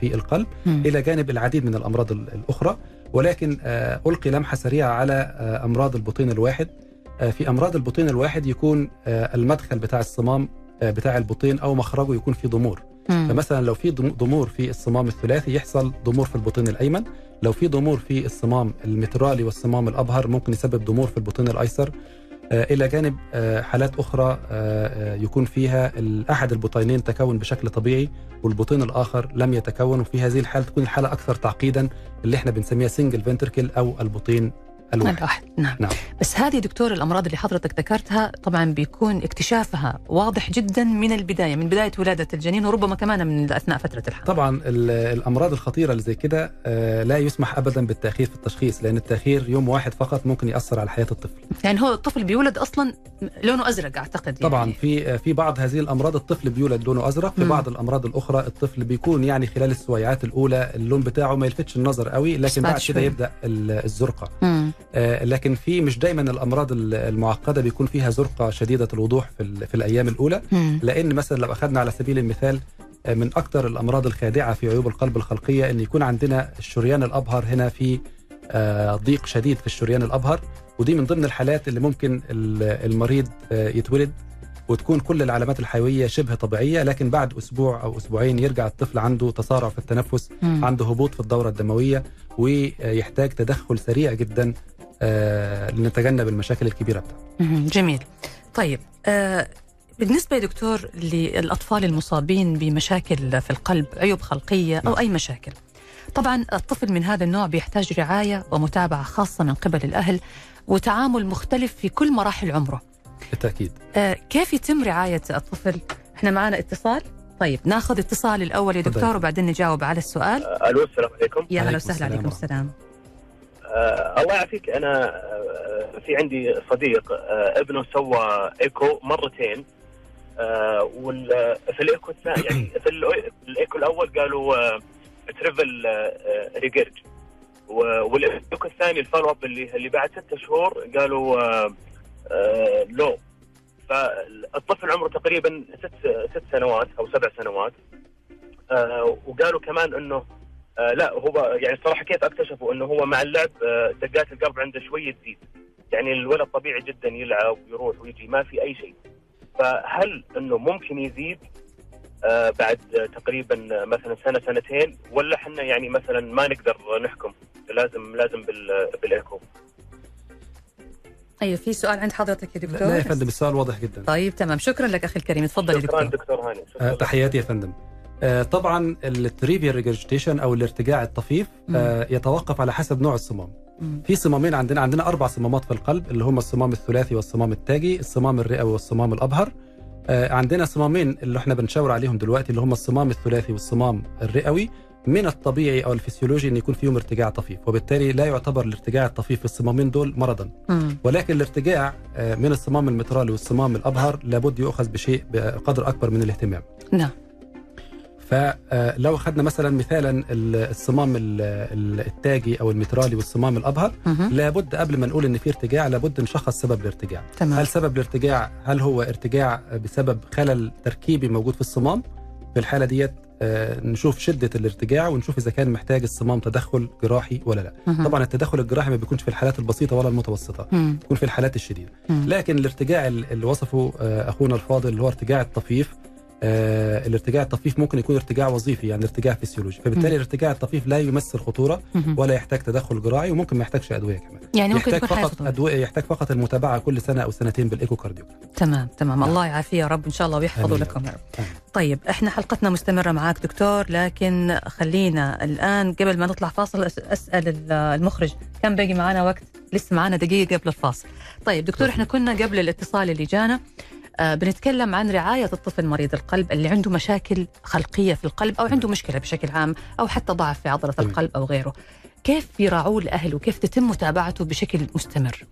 [SPEAKER 3] في القلب
[SPEAKER 2] مم.
[SPEAKER 3] إلى جانب العديد من الأمراض ال- الأخرى ولكن آه، ألقي لمحة سريعة على آه، أمراض البطين الواحد في أمراض البطين الواحد يكون المدخل بتاع الصمام بتاع البطين أو مخرجه يكون فيه ضمور
[SPEAKER 2] مم.
[SPEAKER 3] فمثلا لو في ضم- ضمور في الصمام الثلاثي يحصل ضمور في البطين الأيمن لو في ضمور في الصمام المترالي والصمام الأبهر ممكن يسبب ضمور في البطين الأيسر إلى جانب آه، حالات أخرى آه، آه، يكون فيها أحد البطينين تكون بشكل طبيعي والبطين الآخر لم يتكون وفي هذه الحالة تكون الحالة أكثر تعقيدا اللي إحنا بنسميها سنجل فنتركل أو البطين الواحد
[SPEAKER 2] الواحد نعم.
[SPEAKER 3] نعم.
[SPEAKER 2] بس هذه دكتور الأمراض اللي حضرتك ذكرتها طبعا بيكون اكتشافها واضح جدا من البداية من بداية ولادة الجنين وربما كمان من أثناء فترة الحمل
[SPEAKER 3] طبعا ال- الأمراض الخطيرة اللي زي كده آه، لا يسمح ابدا بالتأخير في التشخيص لأن التأخير يوم واحد فقط ممكن يأثر على حياة الطفل
[SPEAKER 2] يعني هو الطفل بيولد أصلا لونه أزرق أعتقد يعني.
[SPEAKER 3] طبعا في في بعض هذه الأمراض الطفل بيولد لونه أزرق في. بعض الأمراض الأخرى الطفل بيكون يعني خلال السويعات الأولى اللون بتاعه ما يلفتش النظر قوي لكن
[SPEAKER 2] بعد
[SPEAKER 3] كده. يبدأ ال- الزرقه
[SPEAKER 2] مم.
[SPEAKER 3] آه، لكن في مش دايما الأمراض ال- المعقدة بيكون فيها زرقة شديدة الوضوح في في الأيام الأولى.
[SPEAKER 2] مم.
[SPEAKER 3] لأن مثلا لو أخذنا على سبيل المثال آه، من أكثر الأمراض الخادعة في عيوب القلب الخلقية إن يكون عندنا الشريان الأبهر. هنا في آه، ضيق شديد في الشريان الأبهر ودي من ضمن الحالات اللي ممكن ال- المريض يتولد. وتكون كل العلامات الحيوية شبه طبيعية لكن بعد أسبوع أو أسبوعين يرجع الطفل عنده تسارع في التنفس
[SPEAKER 2] مم.
[SPEAKER 3] عنده هبوط في الدورة الدموية ويحتاج تدخل سريع جدا آه، لنتجنب المشاكل الكبيرة بتاعته.
[SPEAKER 2] جميل طيب آه بالنسبة يا دكتور للأطفال المصابين بمشاكل في القلب عيوب خلقية أو
[SPEAKER 3] نعم.
[SPEAKER 2] أي مشاكل طبعا الطفل من هذا النوع بيحتاج رعاية ومتابعة خاصة من قبل الأهل وتعامل مختلف في كل مراحل عمره
[SPEAKER 3] بالتأكيد.
[SPEAKER 2] آه كيف يتم رعاية الطفل؟ إحنا معنا اتصال؟ طيب ناخذ اتصال الأول يا. دكتور وبعدين نجاوب على السؤال.
[SPEAKER 5] ألو السلام عليكم.
[SPEAKER 2] يا هلا
[SPEAKER 3] عليكم
[SPEAKER 2] وسهلا عليكم السلام.
[SPEAKER 5] آه الله يعافيك. أنا آه في عندي صديق آه ابنه سوى إيكو مرتين. آه وال آه، في الإيكو الثاني يعني *coughs* في الإيكو الأول قالوا آه trivial آه regurg و- وال echo الثاني ال follow up اللي اللي بعد ستة شهور قالوا آه آه لو. فالطفل عمره تقريبا ست ست سنوات أو سبع سنوات. آه وقالوا كمان إنه آه لا هو يعني صراحة كيف اكتشفوا إنه هو مع اللعب آه دقات القلب عنده شوية تزيد. يعني الولد طبيعي جدا يلعب ويروح ويجي ما في أي شيء. فهل إنه ممكن يزيد آه بعد آه تقريبا آه، مثلا سنة سنتين ولا إحنا يعني مثلا ما نقدر نحكم؟ لازم لازم بال بالإيكو.
[SPEAKER 2] أيوة في سؤال عند حضرتك يا دكتور؟
[SPEAKER 3] لا يا فندم السؤال واضح جدا.
[SPEAKER 2] طيب تمام. شكرا لك أخي الكريم تفضل يا
[SPEAKER 5] شكرا
[SPEAKER 2] دكتور.
[SPEAKER 5] دكتور هاني
[SPEAKER 3] آه،
[SPEAKER 5] شكرا
[SPEAKER 3] تحياتي يا فندم. آه، طبعا ال trivial regurgitation أو الارتجاع الطفيف آه، يتوقف على حسب نوع الصمام. في صمامين عندنا عندنا أربع صمامات في القلب اللي هم الصمام الثلاثي والصمام التاجي الصمام الرئوي والصمام الأبهر. عندنا صمامين اللي إحنا بنشاور عليهم دلوقتي اللي هم الصمام الثلاثي والصمام الرئوي. من الطبيعي أو الفسيولوجي إن يكون فيهم ارتجاع طفيف وبالتالي لا يعتبر الارتجاع الطفيف في الصمامين دول مرضا.
[SPEAKER 2] مم.
[SPEAKER 3] ولكن الارتجاع آه، من الصمام المترالي والصمام الأبهر لابد يؤخذ بشيء بقدر أكبر من الاهتمام.
[SPEAKER 2] نعم.
[SPEAKER 3] فلو أخذنا مثلا مثالا ال- الصمام ال- ال- التاجي أو المترالي والصمام
[SPEAKER 2] الأبهر.
[SPEAKER 3] لابد قبل ما نقول إن في ارتجاع لابد نشخص سبب الارتجاع.
[SPEAKER 2] تمام.
[SPEAKER 3] هل سبب الارتجاع هل هو ارتجاع بسبب خلل تركيبي موجود في الصمام؟ في الحالة ديت آه، نشوف شدة الارتجاع ونشوف إذا كان محتاج الصمام تدخل جراحي ولا لا
[SPEAKER 2] مهم.
[SPEAKER 3] طبعا التدخل الجراحي ما بيكونش في الحالات البسيطة ولا المتوسطة
[SPEAKER 2] مم.
[SPEAKER 3] بيكون في الحالات الشديدة
[SPEAKER 2] مم.
[SPEAKER 3] لكن الارتجاع اللي وصفه آه، أخونا الفاضل اللي هو ارتجاع الطفيف آه الارتجاع الطفيف ممكن يكون ارتجاع وظيفي يعني ارتجاع فسيولوجي فبالتالي. الارتجاع الطفيف لا يمثل
[SPEAKER 2] خطورة.
[SPEAKER 3] ولا يحتاج تدخل جراحي وممكن ما يحتاجش أدوية كمان
[SPEAKER 2] يعني ممكن
[SPEAKER 3] يحتاج فقط. أدوية يحتاج فقط المتابعة كل سنة أو سنتين بال echocardiogram
[SPEAKER 2] تمام تمام
[SPEAKER 3] نعم.
[SPEAKER 2] الله يعافيه يا رب إن شاء الله ويحفظه. لكم يا رب
[SPEAKER 3] آمين.
[SPEAKER 2] طيب إحنا حلقتنا مستمرة معاك دكتور لكن خلينا الآن قبل ما نطلع فاصل أسأل ال- المخرج كم باقي معنا وقت لسه معنا دقيقة قبل الفاصل طيب دكتور إحنا كنا قبل الاتصال اللي جانا بنتكلم عن رعاية الطفل مريض القلب اللي عنده مشاكل خلقية في القلب أو عنده مشكلة بشكل عام أو حتى ضعف في عضلة. القلب أو غيره كيف يراعوه الأهل وكيف تتم متابعته بشكل مستمر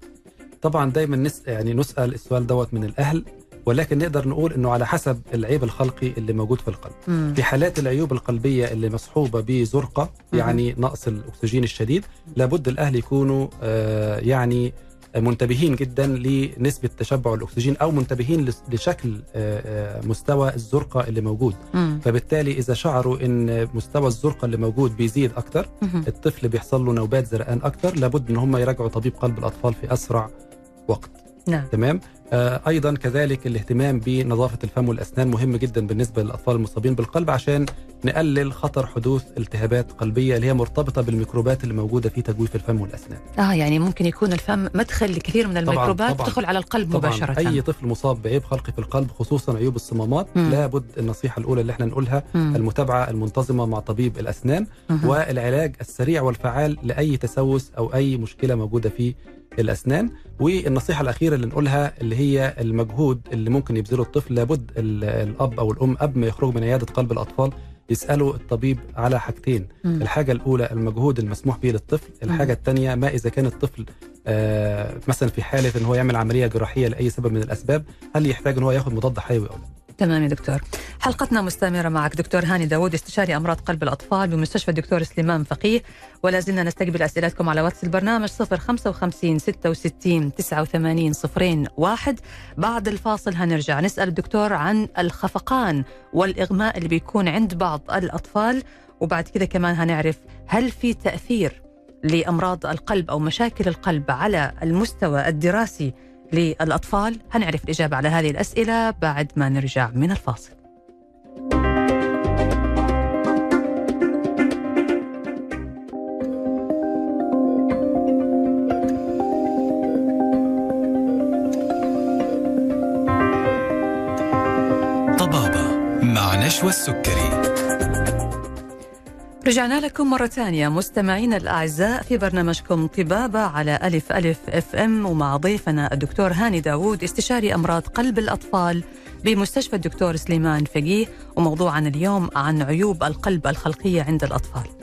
[SPEAKER 3] طبعا دايما نس يعني نسأل السؤال دوت من الأهل ولكن نقدر نقول إنه على حسب العيب الخلقي اللي موجود في القلب
[SPEAKER 2] مم.
[SPEAKER 3] في حالات العيوب القلبية اللي مصحوبة
[SPEAKER 2] بزرقة.
[SPEAKER 3] يعني نقص الأكسجين الشديد لابد الأهل يكونوا آه، يعني منتبهين جدا لنسبة تشبع الأكسجين أو منتبهين لشكل آه، آه، مستوى الزرقة اللي موجود
[SPEAKER 2] مم.
[SPEAKER 3] فبالتالي إذا شعروا إن مستوى الزرقة اللي موجود بيزيد أكتر
[SPEAKER 2] مهم.
[SPEAKER 3] الطفل بيحصل له نوبات زرقان أكتر لابد إن هم يراجعوا طبيب قلب الأطفال في أسرع وقت
[SPEAKER 2] نعم
[SPEAKER 3] تمام أيضا كذلك الاهتمام بنظافة الفم والأسنان مهم جدا بالنسبة للأطفال المصابين بالقلب عشان نقلل خطر حدوث التهابات قلبية اللي هي مرتبطة بالميكروبات اللي موجودة في تجويف الفم والأسنان
[SPEAKER 2] آه يعني ممكن يكون الفم مدخل لكثير من الميكروبات
[SPEAKER 3] طبعاً.
[SPEAKER 2] تدخل على القلب
[SPEAKER 3] طبعا
[SPEAKER 2] مباشرة
[SPEAKER 3] أي طفل مصاب بعيب خلقي في القلب خصوصا عيوب الصمامات
[SPEAKER 2] مم.
[SPEAKER 3] لابد النصيحة الأولى اللي إحنا نقولها
[SPEAKER 2] مم.
[SPEAKER 3] المتابعة المنتظمة مع طبيب الأسنان
[SPEAKER 2] مهم.
[SPEAKER 3] والعلاج السريع والفعال لأي تسوس أو أي مشكلة موجودة في الأسنان. والنصيحة الأخيرة اللي نقولها اللي هي المجهود اللي ممكن يبذله الطفل لابد ال- الأب أو الأم قبل ما يخرجوا من عيادة قلب الأطفال يسألوا الطبيب على حاجتين.
[SPEAKER 2] مم.
[SPEAKER 3] الحاجة الأولى المجهود المسموح به للطفل. الحاجة الثانية ما إذا كان الطفل آه مثلا في حالة إن هو يعمل عملية جراحية لأي سبب من الأسباب هل يحتاج إن هو ياخد مضاد حيوي أو لا؟
[SPEAKER 2] تمام يا دكتور. حلقتنا مستمرة معك دكتور هاني داوود استشاري أمراض قلب الأطفال بمستشفى الدكتور سليمان فقيه ولا زلنا نستقبل أسئلتكم على واتس البرنامج 055 66 89 صفرين واحد. بعد الفاصل هنرجع نسأل الدكتور عن الخفقان والإغماء اللي بيكون عند بعض الأطفال وبعد كذا كمان هنعرف هل في تأثير لأمراض القلب أو مشاكل القلب على المستوى الدراسي للأطفال. هنعرف الإجابة على هذه الأسئلة بعد ما نرجع من الفاصل.
[SPEAKER 1] طبابة مع نشوى السكري.
[SPEAKER 2] رجعنا لكم مرة ثانية مستمعينا الأعزاء في برنامجكم طبابة على ألف ألف FM ومع ضيفنا الدكتور هاني داوود استشاري أمراض قلب الأطفال بمستشفى الدكتور سليمان فقيه وموضوعنا اليوم عن عيوب القلب الخلقية عند الأطفال.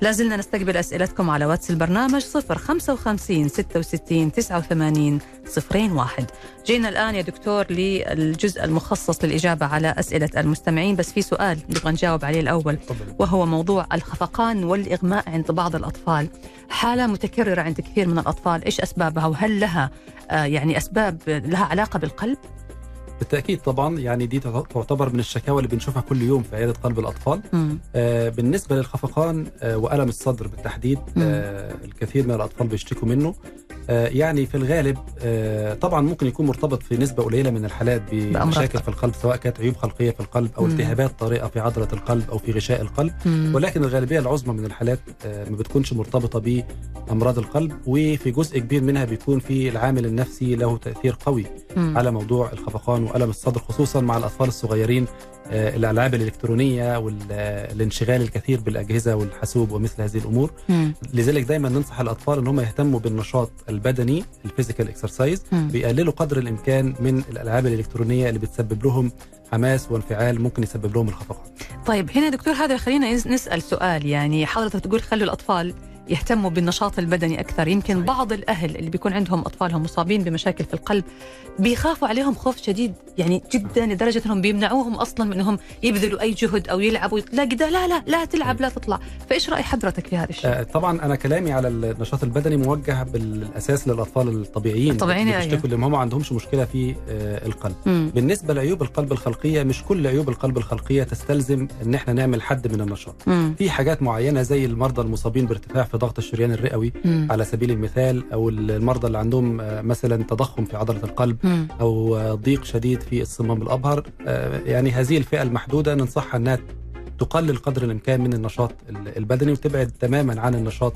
[SPEAKER 2] لازلنا نستقبل أسئلتكم على واتس البرنامج 055 66 89 صفرين واحد. جينا الآن يا دكتور للجزء المخصص للإجابة على أسئلة المستمعين. بس في سؤال نبغى نجاوب عليه الأول وهو موضوع الخفقان والإغماء عند بعض الأطفال. حالة متكررة عند كثير من الأطفال إيش أسبابها؟ وهل لها آه، يعني أسباب لها علاقة بالقلب؟
[SPEAKER 3] بالتأكيد طبعا يعني دي تعتبر من الشكاوى اللي بنشوفها كل يوم في عيادة قلب
[SPEAKER 2] الأطفال.
[SPEAKER 3] آه، بالنسبة للخفقان آه، وألم الصدر بالتحديد. آه، الكثير من الأطفال بيشتكوا منه يعني في الغالب آه، طبعا ممكن يكون مرتبط في نسبة قليلة من الحالات بمشاكل في القلب سواء كانت عيوب خلقية في القلب
[SPEAKER 2] أو.
[SPEAKER 3] التهابات طارئة في عضلة القلب أو في غشاء القلب
[SPEAKER 2] مم.
[SPEAKER 3] ولكن الغالبية العظمى من الحالات آه، ما بتكونش مرتبطة بأمراض القلب وفي جزء كبير منها بيكون في العامل النفسي له تأثير قوي
[SPEAKER 2] مم.
[SPEAKER 3] على موضوع الخفقان وألم الصدر خصوصا مع الأطفال الصغيرين آه، الألعاب الإلكترونية والانشغال الكثير بالأجهزة والحاسوب ومثل هذه الأمور
[SPEAKER 2] مم.
[SPEAKER 3] لذلك دايما ننصح الأطفال إن هم يهتموا بالنشاط البدني ال physical
[SPEAKER 2] exercise.
[SPEAKER 3] بيقللوا قدر الإمكان من الألعاب الإلكترونية اللي بتسبب لهم حماس وانفعال ممكن يسبب لهم الخفقان
[SPEAKER 2] طيب هنا دكتور هذا خلينا نس- نسأل سؤال يعني حضرتك تقول خلوا الأطفال يهتموا بالنشاط البدني أكثر يمكن. بعض الأهل اللي بيكون عندهم أطفالهم مصابين بمشاكل في القلب بيخافوا عليهم خوف شديد يعني جدا لدرجة أنهم بيمنعوهم أصلا من أنهم يبذلوا أي جهد أو يلعبوا لا كده لا لا لا تلعب لا تطلع فإيش رأي حضرتك في هذا الشيء؟
[SPEAKER 3] آه، طبعا أنا كلامي على النشاط البدني موجه بالأساس للأطفال الطبيعيين
[SPEAKER 2] الطبيعيين،
[SPEAKER 3] اللي
[SPEAKER 2] أيوة.
[SPEAKER 3] بيشتكوا اللي هم ما عندهمش مشكلة في آه، القلب
[SPEAKER 2] مم.
[SPEAKER 3] بالنسبة لعيوب القلب الخلقية مش كل عيوب القلب الخلقية تستلزم إن إحنا نعمل حد من النشاط
[SPEAKER 2] مم.
[SPEAKER 3] في حاجات معينة زي المرضى المصابين بارتفاع في في ضغط الشريان الرئوي
[SPEAKER 2] مم.
[SPEAKER 3] على سبيل المثال أو المرضى اللي عندهم آه، مثلا تضخم في عضلة القلب
[SPEAKER 2] مم.
[SPEAKER 3] أو آه، ضيق شديد في الصمام الأبهر آه، يعني هذه الفئة المحدودة ننصحها إنها تقلل قدر الإمكان من النشاط ال- البدني وتبعد تماما عن النشاط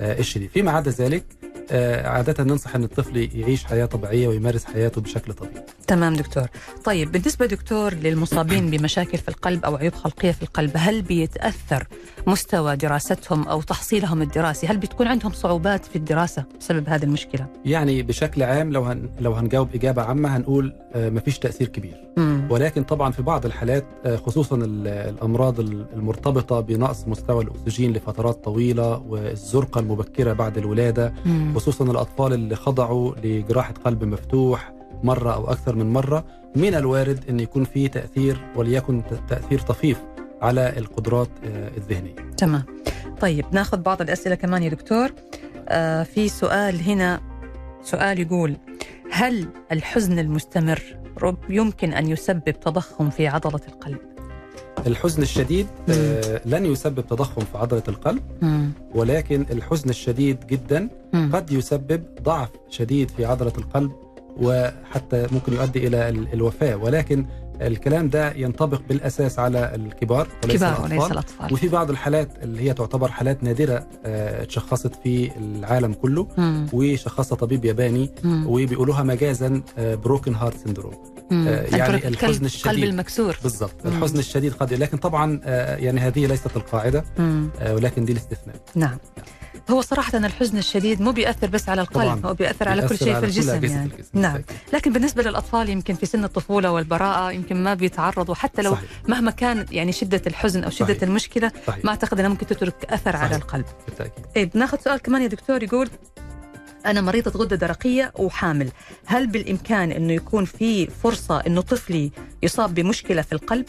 [SPEAKER 3] الشديد فيما عدا ذلك آه، عادة ننصح إن الطفل يعيش حياة طبيعية ويمارس حياته بشكل طبيعي.
[SPEAKER 2] تمام دكتور. طيب بالنسبة دكتور للمصابين بمشاكل في القلب أو عيوب خلقية في القلب هل بيتأثر مستوى دراستهم أو تحصيلهم الدراسي؟ هل بتكون عندهم صعوبات في الدراسة بسبب هذه المشكلة؟
[SPEAKER 3] يعني بشكل عام لو هن لو هنجاوب إجابة عامة هنقول آه، مفيش تأثير كبير.
[SPEAKER 2] مم.
[SPEAKER 3] ولكن طبعا في بعض الحالات آه، خصوصا ال- الأمراض ال- المرتبطة بنقص مستوى الأكسجين لفترات طويلة والزرقة المبكرة بعد الولادة.
[SPEAKER 2] مم.
[SPEAKER 3] خصوصا الأطفال اللي خضعوا لجراحة قلب مفتوح مرة أو أكثر من مرة من الوارد إن يكون في تأثير وليكن ت- تأثير طفيف على القدرات آه، الذهنية.
[SPEAKER 2] تمام. طيب ناخذ بعض الأسئلة كمان يا دكتور. آه في سؤال هنا سؤال يقول هل الحزن المستمر يمكن أن يسبب تضخم في عضلة القلب؟
[SPEAKER 3] الحزن الشديد آه، لن يسبب تضخم في عضلة القلب
[SPEAKER 2] مم.
[SPEAKER 3] ولكن الحزن الشديد جدا
[SPEAKER 2] مم.
[SPEAKER 3] قد يسبب ضعف شديد في عضلة القلب وحتى ممكن يؤدي إلى ال- الوفاة ولكن الكلام ده ينطبق بالأساس على الكبار وليس
[SPEAKER 2] كبار
[SPEAKER 3] الأطفال.
[SPEAKER 2] وليس الأطفال
[SPEAKER 3] وفي بعض الحالات اللي هي تعتبر حالات نادرة آه، اتشخصت في العالم كله
[SPEAKER 2] مم.
[SPEAKER 3] وشخصها طبيب ياباني
[SPEAKER 2] مم.
[SPEAKER 3] وبيقولوها مجازا بروكن هارت. آه، يعني
[SPEAKER 2] القلب-
[SPEAKER 3] الحزن
[SPEAKER 2] القلب
[SPEAKER 3] الشديد.
[SPEAKER 2] المكسور
[SPEAKER 3] بالضبط. الحزن الشديد قد لكن طبعا آه، يعني هذه ليست القاعدة
[SPEAKER 2] مم.
[SPEAKER 3] آه، ولكن دي الاستثناء
[SPEAKER 2] نعم هو صراحة الحزن الشديد مو بيأثر بس على القلب
[SPEAKER 3] طبعاً.
[SPEAKER 2] هو بيأثر على كل شيء في
[SPEAKER 3] على
[SPEAKER 2] الجسم يعني
[SPEAKER 3] الجسم.
[SPEAKER 2] نعم. لكن بالنسبة للأطفال يمكن في سن الطفولة والبراءة يمكن ما بيتعرضوا حتى لو
[SPEAKER 3] صحيح
[SPEAKER 2] مهما كان يعني شدة الحزن أو شدة
[SPEAKER 3] صحيح.
[SPEAKER 2] المشكلة
[SPEAKER 3] صحيح
[SPEAKER 2] ما أعتقد أنها ممكن تترك أثر على
[SPEAKER 3] صحيح.
[SPEAKER 2] القلب
[SPEAKER 3] بالتأكيد
[SPEAKER 2] طيب ناخذ سؤال كمان يا دكتور يقول أنا مريضة غدة درقية وحامل هل بالإمكان أنه يكون في فرصة أنه طفلي يصاب بمشكلة في القلب؟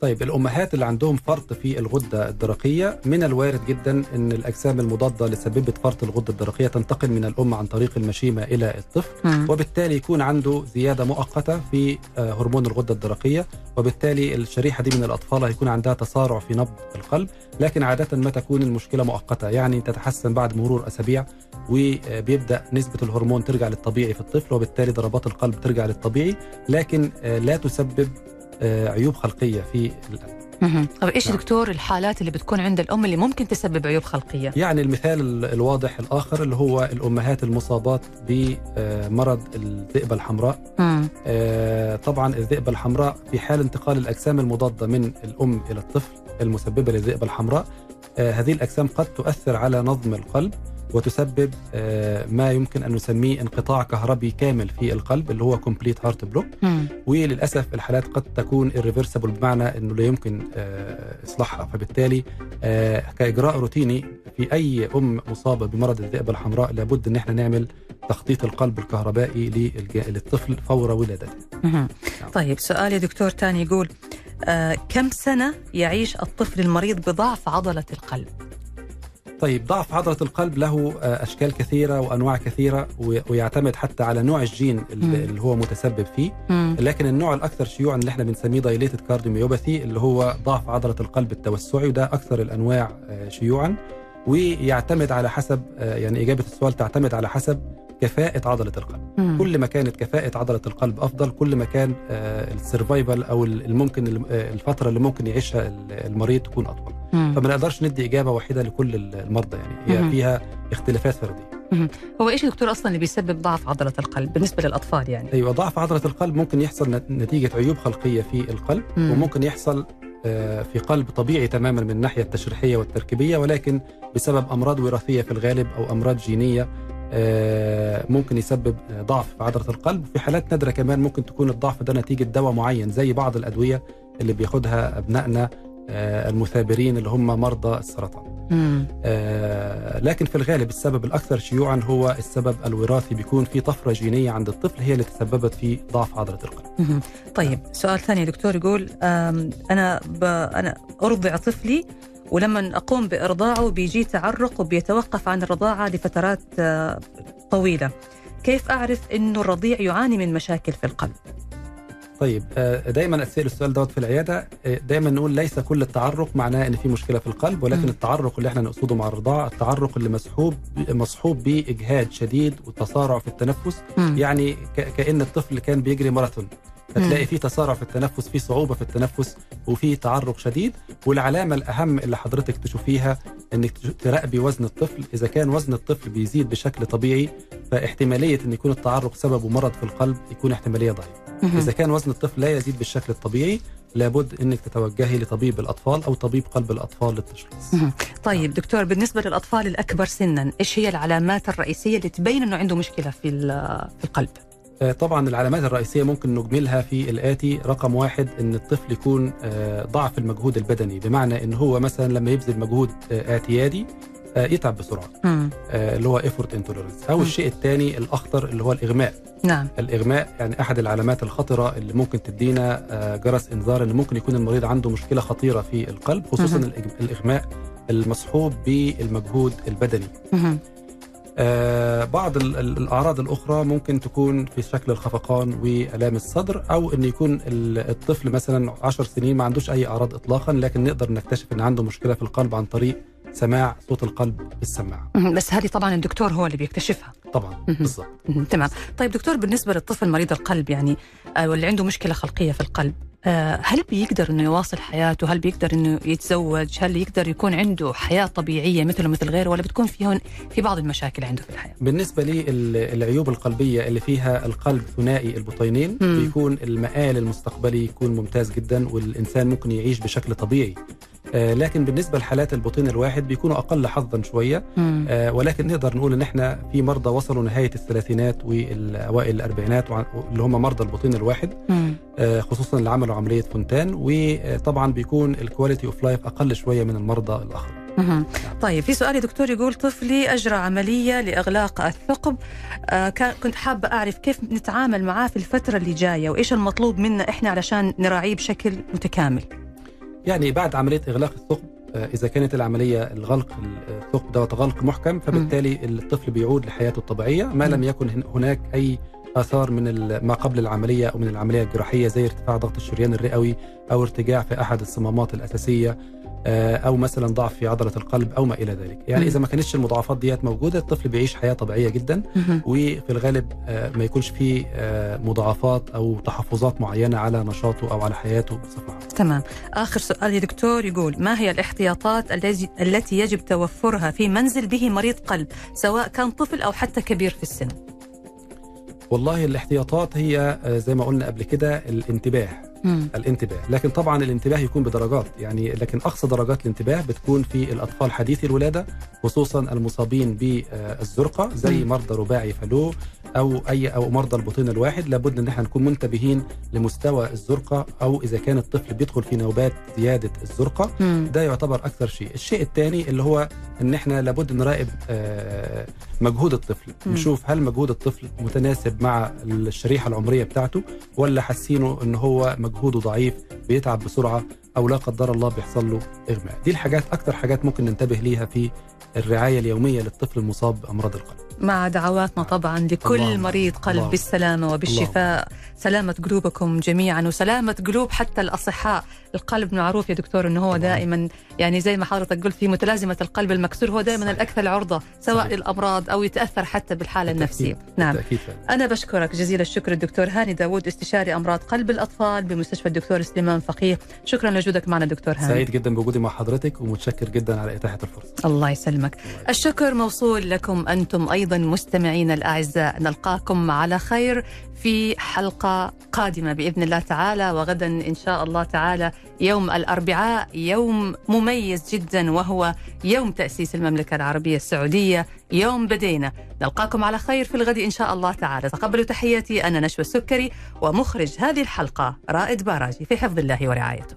[SPEAKER 3] طيب الأمهات اللي عندهم فرط في الغدة الدرقية من الوارد جدا إن الأجسام المضادة لسببة فرط الغدة الدرقية تنتقل من الأم عن طريق المشيمة إلى الطفل
[SPEAKER 2] مم.
[SPEAKER 3] وبالتالي يكون عنده زيادة مؤقتة في آه، هرمون الغدة الدرقية وبالتالي الشريحة دي من الأطفال هيكون عندها تسارع في نبض القلب لكن عادة ما تكون المشكلة مؤقتة يعني تتحسن بعد مرور أسابيع وبيبدأ نسبة الهرمون ترجع للطبيعي في الطفل وبالتالي ضربات القلب ترجع للطبيعي لكن آه، لا تسبب عيوب خلقية في القلب
[SPEAKER 2] مهم. طيب إيش
[SPEAKER 3] نعم.
[SPEAKER 2] دكتور الحالات اللي بتكون عند الأم اللي ممكن تسبب عيوب خلقية؟
[SPEAKER 3] يعني المثال ال- الواضح الآخر اللي هو الأمهات المصابات بمرض الذئبة الحمراء
[SPEAKER 2] مم.
[SPEAKER 3] آه، طبعا الذئبة الحمراء في حال انتقال الأجسام المضادة من الأم إلى الطفل المسببة للذئبة الحمراء آه، هذه الأجسام قد تؤثر على نظم القلب وتسبب آه، ما يمكن أن نسميه انقطاع كهربي كامل في القلب اللي هو complete heart
[SPEAKER 2] block.
[SPEAKER 3] وللأسف الحالات قد تكون irreversible بمعنى إنه لا يمكن آه، إصلاحها فبالتالي آه، كإجراء روتيني في أي أم مصابة بمرض الذئبة الحمراء لابد إن إحنا نعمل تخطيط القلب الكهربائي للطفل فور ولادته. نعم.
[SPEAKER 2] طيب سؤال يا دكتور تاني يقول آه كم سنة يعيش الطفل المريض بضعف عضلة القلب؟
[SPEAKER 3] طيب ضعف عضله القلب له آه، أشكال كثيرة وأنواع كثيرة و- ويعتمد حتى على نوع الجين. اللي هو متسبب فيه. لكن النوع الأكثر شيوعا اللي إحنا بنسميه dilated cardiomyopathy اللي هو ضعف عضله القلب التوسعي وده أكثر الأنواع آه، شيوعا ويعتمد على حسب آه، يعني إجابة السؤال تعتمد على حسب كفاءة عضلة القلب
[SPEAKER 2] مم.
[SPEAKER 3] كل ما كانت كفاءة عضلة القلب أفضل كل ما كان السرفايفل أو الممكن الفترة اللي ممكن يعيشها المريض تكون أطول
[SPEAKER 2] مم.
[SPEAKER 3] فما نقدرش ندي إجابة واحدة لكل المرضى يعني هي
[SPEAKER 2] مهم.
[SPEAKER 3] فيها اختلافات فردية
[SPEAKER 2] هو إيش دكتور أصلا اللي بيسبب ضعف عضلة القلب بالنسبة للأطفال يعني؟
[SPEAKER 3] أيوه ضعف عضلة القلب ممكن يحصل نت- نتيجة عيوب خلقية في القلب
[SPEAKER 2] مم.
[SPEAKER 3] وممكن يحصل آه، في قلب طبيعي تماما من الناحية التشريحية والتركيبية ولكن بسبب أمراض وراثية في الغالب أو أمراض جينية آه، ممكن يسبب آه، ضعف في عضلة القلب. في حالات نادرة كمان ممكن تكون الضعف ده نتيجة دواء معين زي بعض الأدوية اللي بياخدها أبنائنا آه، المثابرين اللي هم مرضى السرطان. آه، لكن في الغالب السبب الأكثر شيوعا هو السبب الوراثي بيكون في طفرة جينية عند الطفل هي اللي تسببت في ضعف عضلة القلب.
[SPEAKER 2] طيب سؤال ثاني دكتور يقول ب... أنا أرضع طفلي ولما أقوم بإرضاعه بيجي تعرق وبيتوقف عن الرضاعة لفترات آه، طويلة كيف أعرف إنه الرضيع يعاني من مشاكل في القلب
[SPEAKER 3] طيب آه، دايما اتسال السؤال دوت في العيادة آه، دايما نقول ليس كل التعرق معناه إن في مشكلة في القلب ولكن
[SPEAKER 2] مم.
[SPEAKER 3] التعرق اللي إحنا نقصده مع الرضاعة التعرق اللي مسحوب مصحوب بإجهاد شديد وتسارع في التنفس
[SPEAKER 2] مم.
[SPEAKER 3] يعني كأن الطفل كان بيجري ماراثون. هتلاقي في تسارع في التنفس في صعوبة في التنفس وفي تعرق شديد والعلامة الأهم اللي حضرتك تشوفيها إنك تراقبي وزن الطفل إذا كان وزن الطفل بيزيد بشكل طبيعي فاحتمالية إن يكون التعرق سببه مرض في القلب يكون احتمالية
[SPEAKER 2] ضعيفة.
[SPEAKER 3] إذا كان وزن الطفل لا يزيد بالشكل الطبيعي لابد إنك تتوجهي لطبيب الأطفال أو طبيب قلب الأطفال للتشخيص.
[SPEAKER 2] طيب دكتور بالنسبة للأطفال الأكبر سنا إيش هي العلامات الرئيسية اللي تبين أنه عنده مشكلة في في القلب؟
[SPEAKER 3] آه، طبعا العلامات الرئيسية ممكن نجملها في الآتي رقم واحد إن الطفل يكون آه، ضعف المجهود البدني. بمعنى إن هو مثلا لما يبذل مجهود آه، اعتيادي يتعب بسرعة
[SPEAKER 2] مم.
[SPEAKER 3] آه، اللي هو effort intolerance أو
[SPEAKER 2] مم.
[SPEAKER 3] الشيء الثاني الأخطر اللي هو الإغماء
[SPEAKER 2] نعم
[SPEAKER 3] الإغماء يعني أحد العلامات الخطرة اللي ممكن تدينا آه، جرس إنذار إن ممكن يكون المريض عنده مشكلة خطيرة في القلب خصوصا. الإج- الإغماء المصحوب بالمجهود البدني. آه، بعض ال- ال- الأعراض الأخرى ممكن تكون في شكل الخفقان وآلام الصدر أو إن يكون ال- الطفل مثلا 10 سنين ما عندوش أي أعراض اطلاقا لكن نقدر نكتشف إن عنده مشكلة في القلب عن طريق سماع صوت القلب بالسماعه.
[SPEAKER 2] بس هذه طبعا الدكتور هو اللي بيكتشفها
[SPEAKER 3] طبعا. بالضبط.
[SPEAKER 2] تمام طيب دكتور بالنسبة للطفل مريض القلب يعني آه، واللي عنده مشكلة خلقية في القلب هل بيقدر إنه يواصل حياته؟ هل بيقدر إنه يتزوج؟ هل يقدر يكون عنده حياة طبيعية مثله مثل غيره ولا بتكون في هون في بعض المشاكل عنده في الحياة؟
[SPEAKER 3] بالنسبة للعيوب القلبية اللي فيها القلب ثنائي البطينين
[SPEAKER 2] مم.
[SPEAKER 3] بيكون المآل المستقبلي يكون ممتاز جدا والإنسان ممكن يعيش بشكل طبيعي آه، لكن بالنسبة لحالات البطين الواحد بيكونوا أقل حظا شوية
[SPEAKER 2] مم.
[SPEAKER 3] آه، ولكن نقدر نقول إن إحنا في مرضى وصلوا نهاية الثلاثينات والأوائل الأربعينات اللي هم مرضى البطين الواحد
[SPEAKER 2] مم.
[SPEAKER 3] آه، خصوصا اللي عملوا عمليه فونتان وطبعا بيكون ال quality of life أقل شوية من المرضى الآخرين
[SPEAKER 2] مهم. طيب في سؤال يا دكتور يقول طفلي أجرى عملية لإغلاق الثقب آه كنت حابة أعرف كيف نتعامل معاه في الفترة اللي جاية وإيش المطلوب منا إحنا علشان نراعيه بشكل متكامل
[SPEAKER 3] يعني بعد عملية إغلاق الثقب آه، إذا كانت العملية الغلق الثقب دوت غلق محكم فبالتالي الطفل بيعود لحياته الطبيعية ما. لم يكن هن- هناك أي آثار من ما قبل العملية أو من العملية الجراحية زي ارتفاع ضغط الشريان الرئوي أو ارتجاع في أحد الصمامات الأساسية آه، أو مثلا ضعف في عضلة القلب أو ما إلى ذلك يعني. إذا ما كانتش المضاعفات ديت موجودة الطفل بيعيش حياة طبيعية جدا. وفي الغالب آه، ما يكونش فيه آه، مضاعفات أو تحفظات معينة على نشاطه أو على حياته بصفة عامة
[SPEAKER 2] تمام آخر سؤال يا دكتور يقول ما هي الاحتياطات التي التي يجب توفرها في منزل به مريض قلب سواء كان طفل أو حتى كبير في السن
[SPEAKER 3] والله الاحتياطات هي آه، زي ما قلنا قبل كده الانتباه
[SPEAKER 2] مم.
[SPEAKER 3] الانتباه لكن طبعا الانتباه يكون بدرجات يعني لكن أقصى درجات الانتباه بتكون في الأطفال حديثي الولادة خصوصا المصابين بالزرقه زي
[SPEAKER 2] مم.
[SPEAKER 3] مرضى رباعي فالو أو أي أو مرضى البطين الواحد لابد إن إحنا نكون منتبهين لمستوى الزرقة أو إذا كان الطفل بيدخل في نوبات زيادة الزرقة
[SPEAKER 2] مم.
[SPEAKER 3] ده يعتبر أكثر شيء الشيء الثاني اللي هو إن إحنا لابد نراقب آه، مجهود الطفل
[SPEAKER 2] مم.
[SPEAKER 3] نشوف هل مجهود الطفل متناسب مع الشريحة العمرية بتاعته ولا حاسينه إن هو مجهوده ضعيف بيتعب بسرعة أو لا قدر الله بيحصل له إغماء. دي الحاجات أكثر حاجات ممكن ننتبه ليها في الرعاية اليومية للطفل المصاب بأمراض القلب.
[SPEAKER 2] مع دعواتنا طبعا لكل
[SPEAKER 3] اللهم-
[SPEAKER 2] مريض قلب
[SPEAKER 3] اللهم-
[SPEAKER 2] بالسلامة وبالشفاء. سلامة قلوبكم جميعا وسلامة قلوب حتى الأصحاء. القلب معروف يا دكتور أنه هو دائما يعني زي ما حضرتك قلت في متلازمة القلب المكسور هو دائما
[SPEAKER 3] صحيح.
[SPEAKER 2] الأكثر عرضة سواء
[SPEAKER 3] صحيح.
[SPEAKER 2] للأمراض أو يتأثر حتى بالحالة
[SPEAKER 3] بالتأكيد.
[SPEAKER 2] النفسية نعم
[SPEAKER 3] بالتأكيد فعلا.
[SPEAKER 2] أنا بشكرك جزيل الشكر الدكتور هاني داوود استشاري أمراض قلب الأطفال بمستشفى الدكتور سليمان فقيه شكرا لوجودك معنا دكتور هاني
[SPEAKER 3] سعيد جدا بوجودي مع حضرتك ومتشكر جدا على إتاحة الفرصة
[SPEAKER 2] الله يسلمك الشكر موصول لكم أنتم أيضا مستمعين الأعزاء نلقاكم على خير في حلقة قادمة بإذن الله تعالى وغدا إن شاء الله تعالى يوم الأربعاء يوم مميز جدا وهو يوم تأسيس المملكة العربية السعودية يوم بدينا نلقاكم على خير في الغد إن شاء الله تعالى. تقبلوا تحياتي أنا نشوى السكري ومخرج هذه الحلقة رائد باراجي في حفظ الله ورعايته.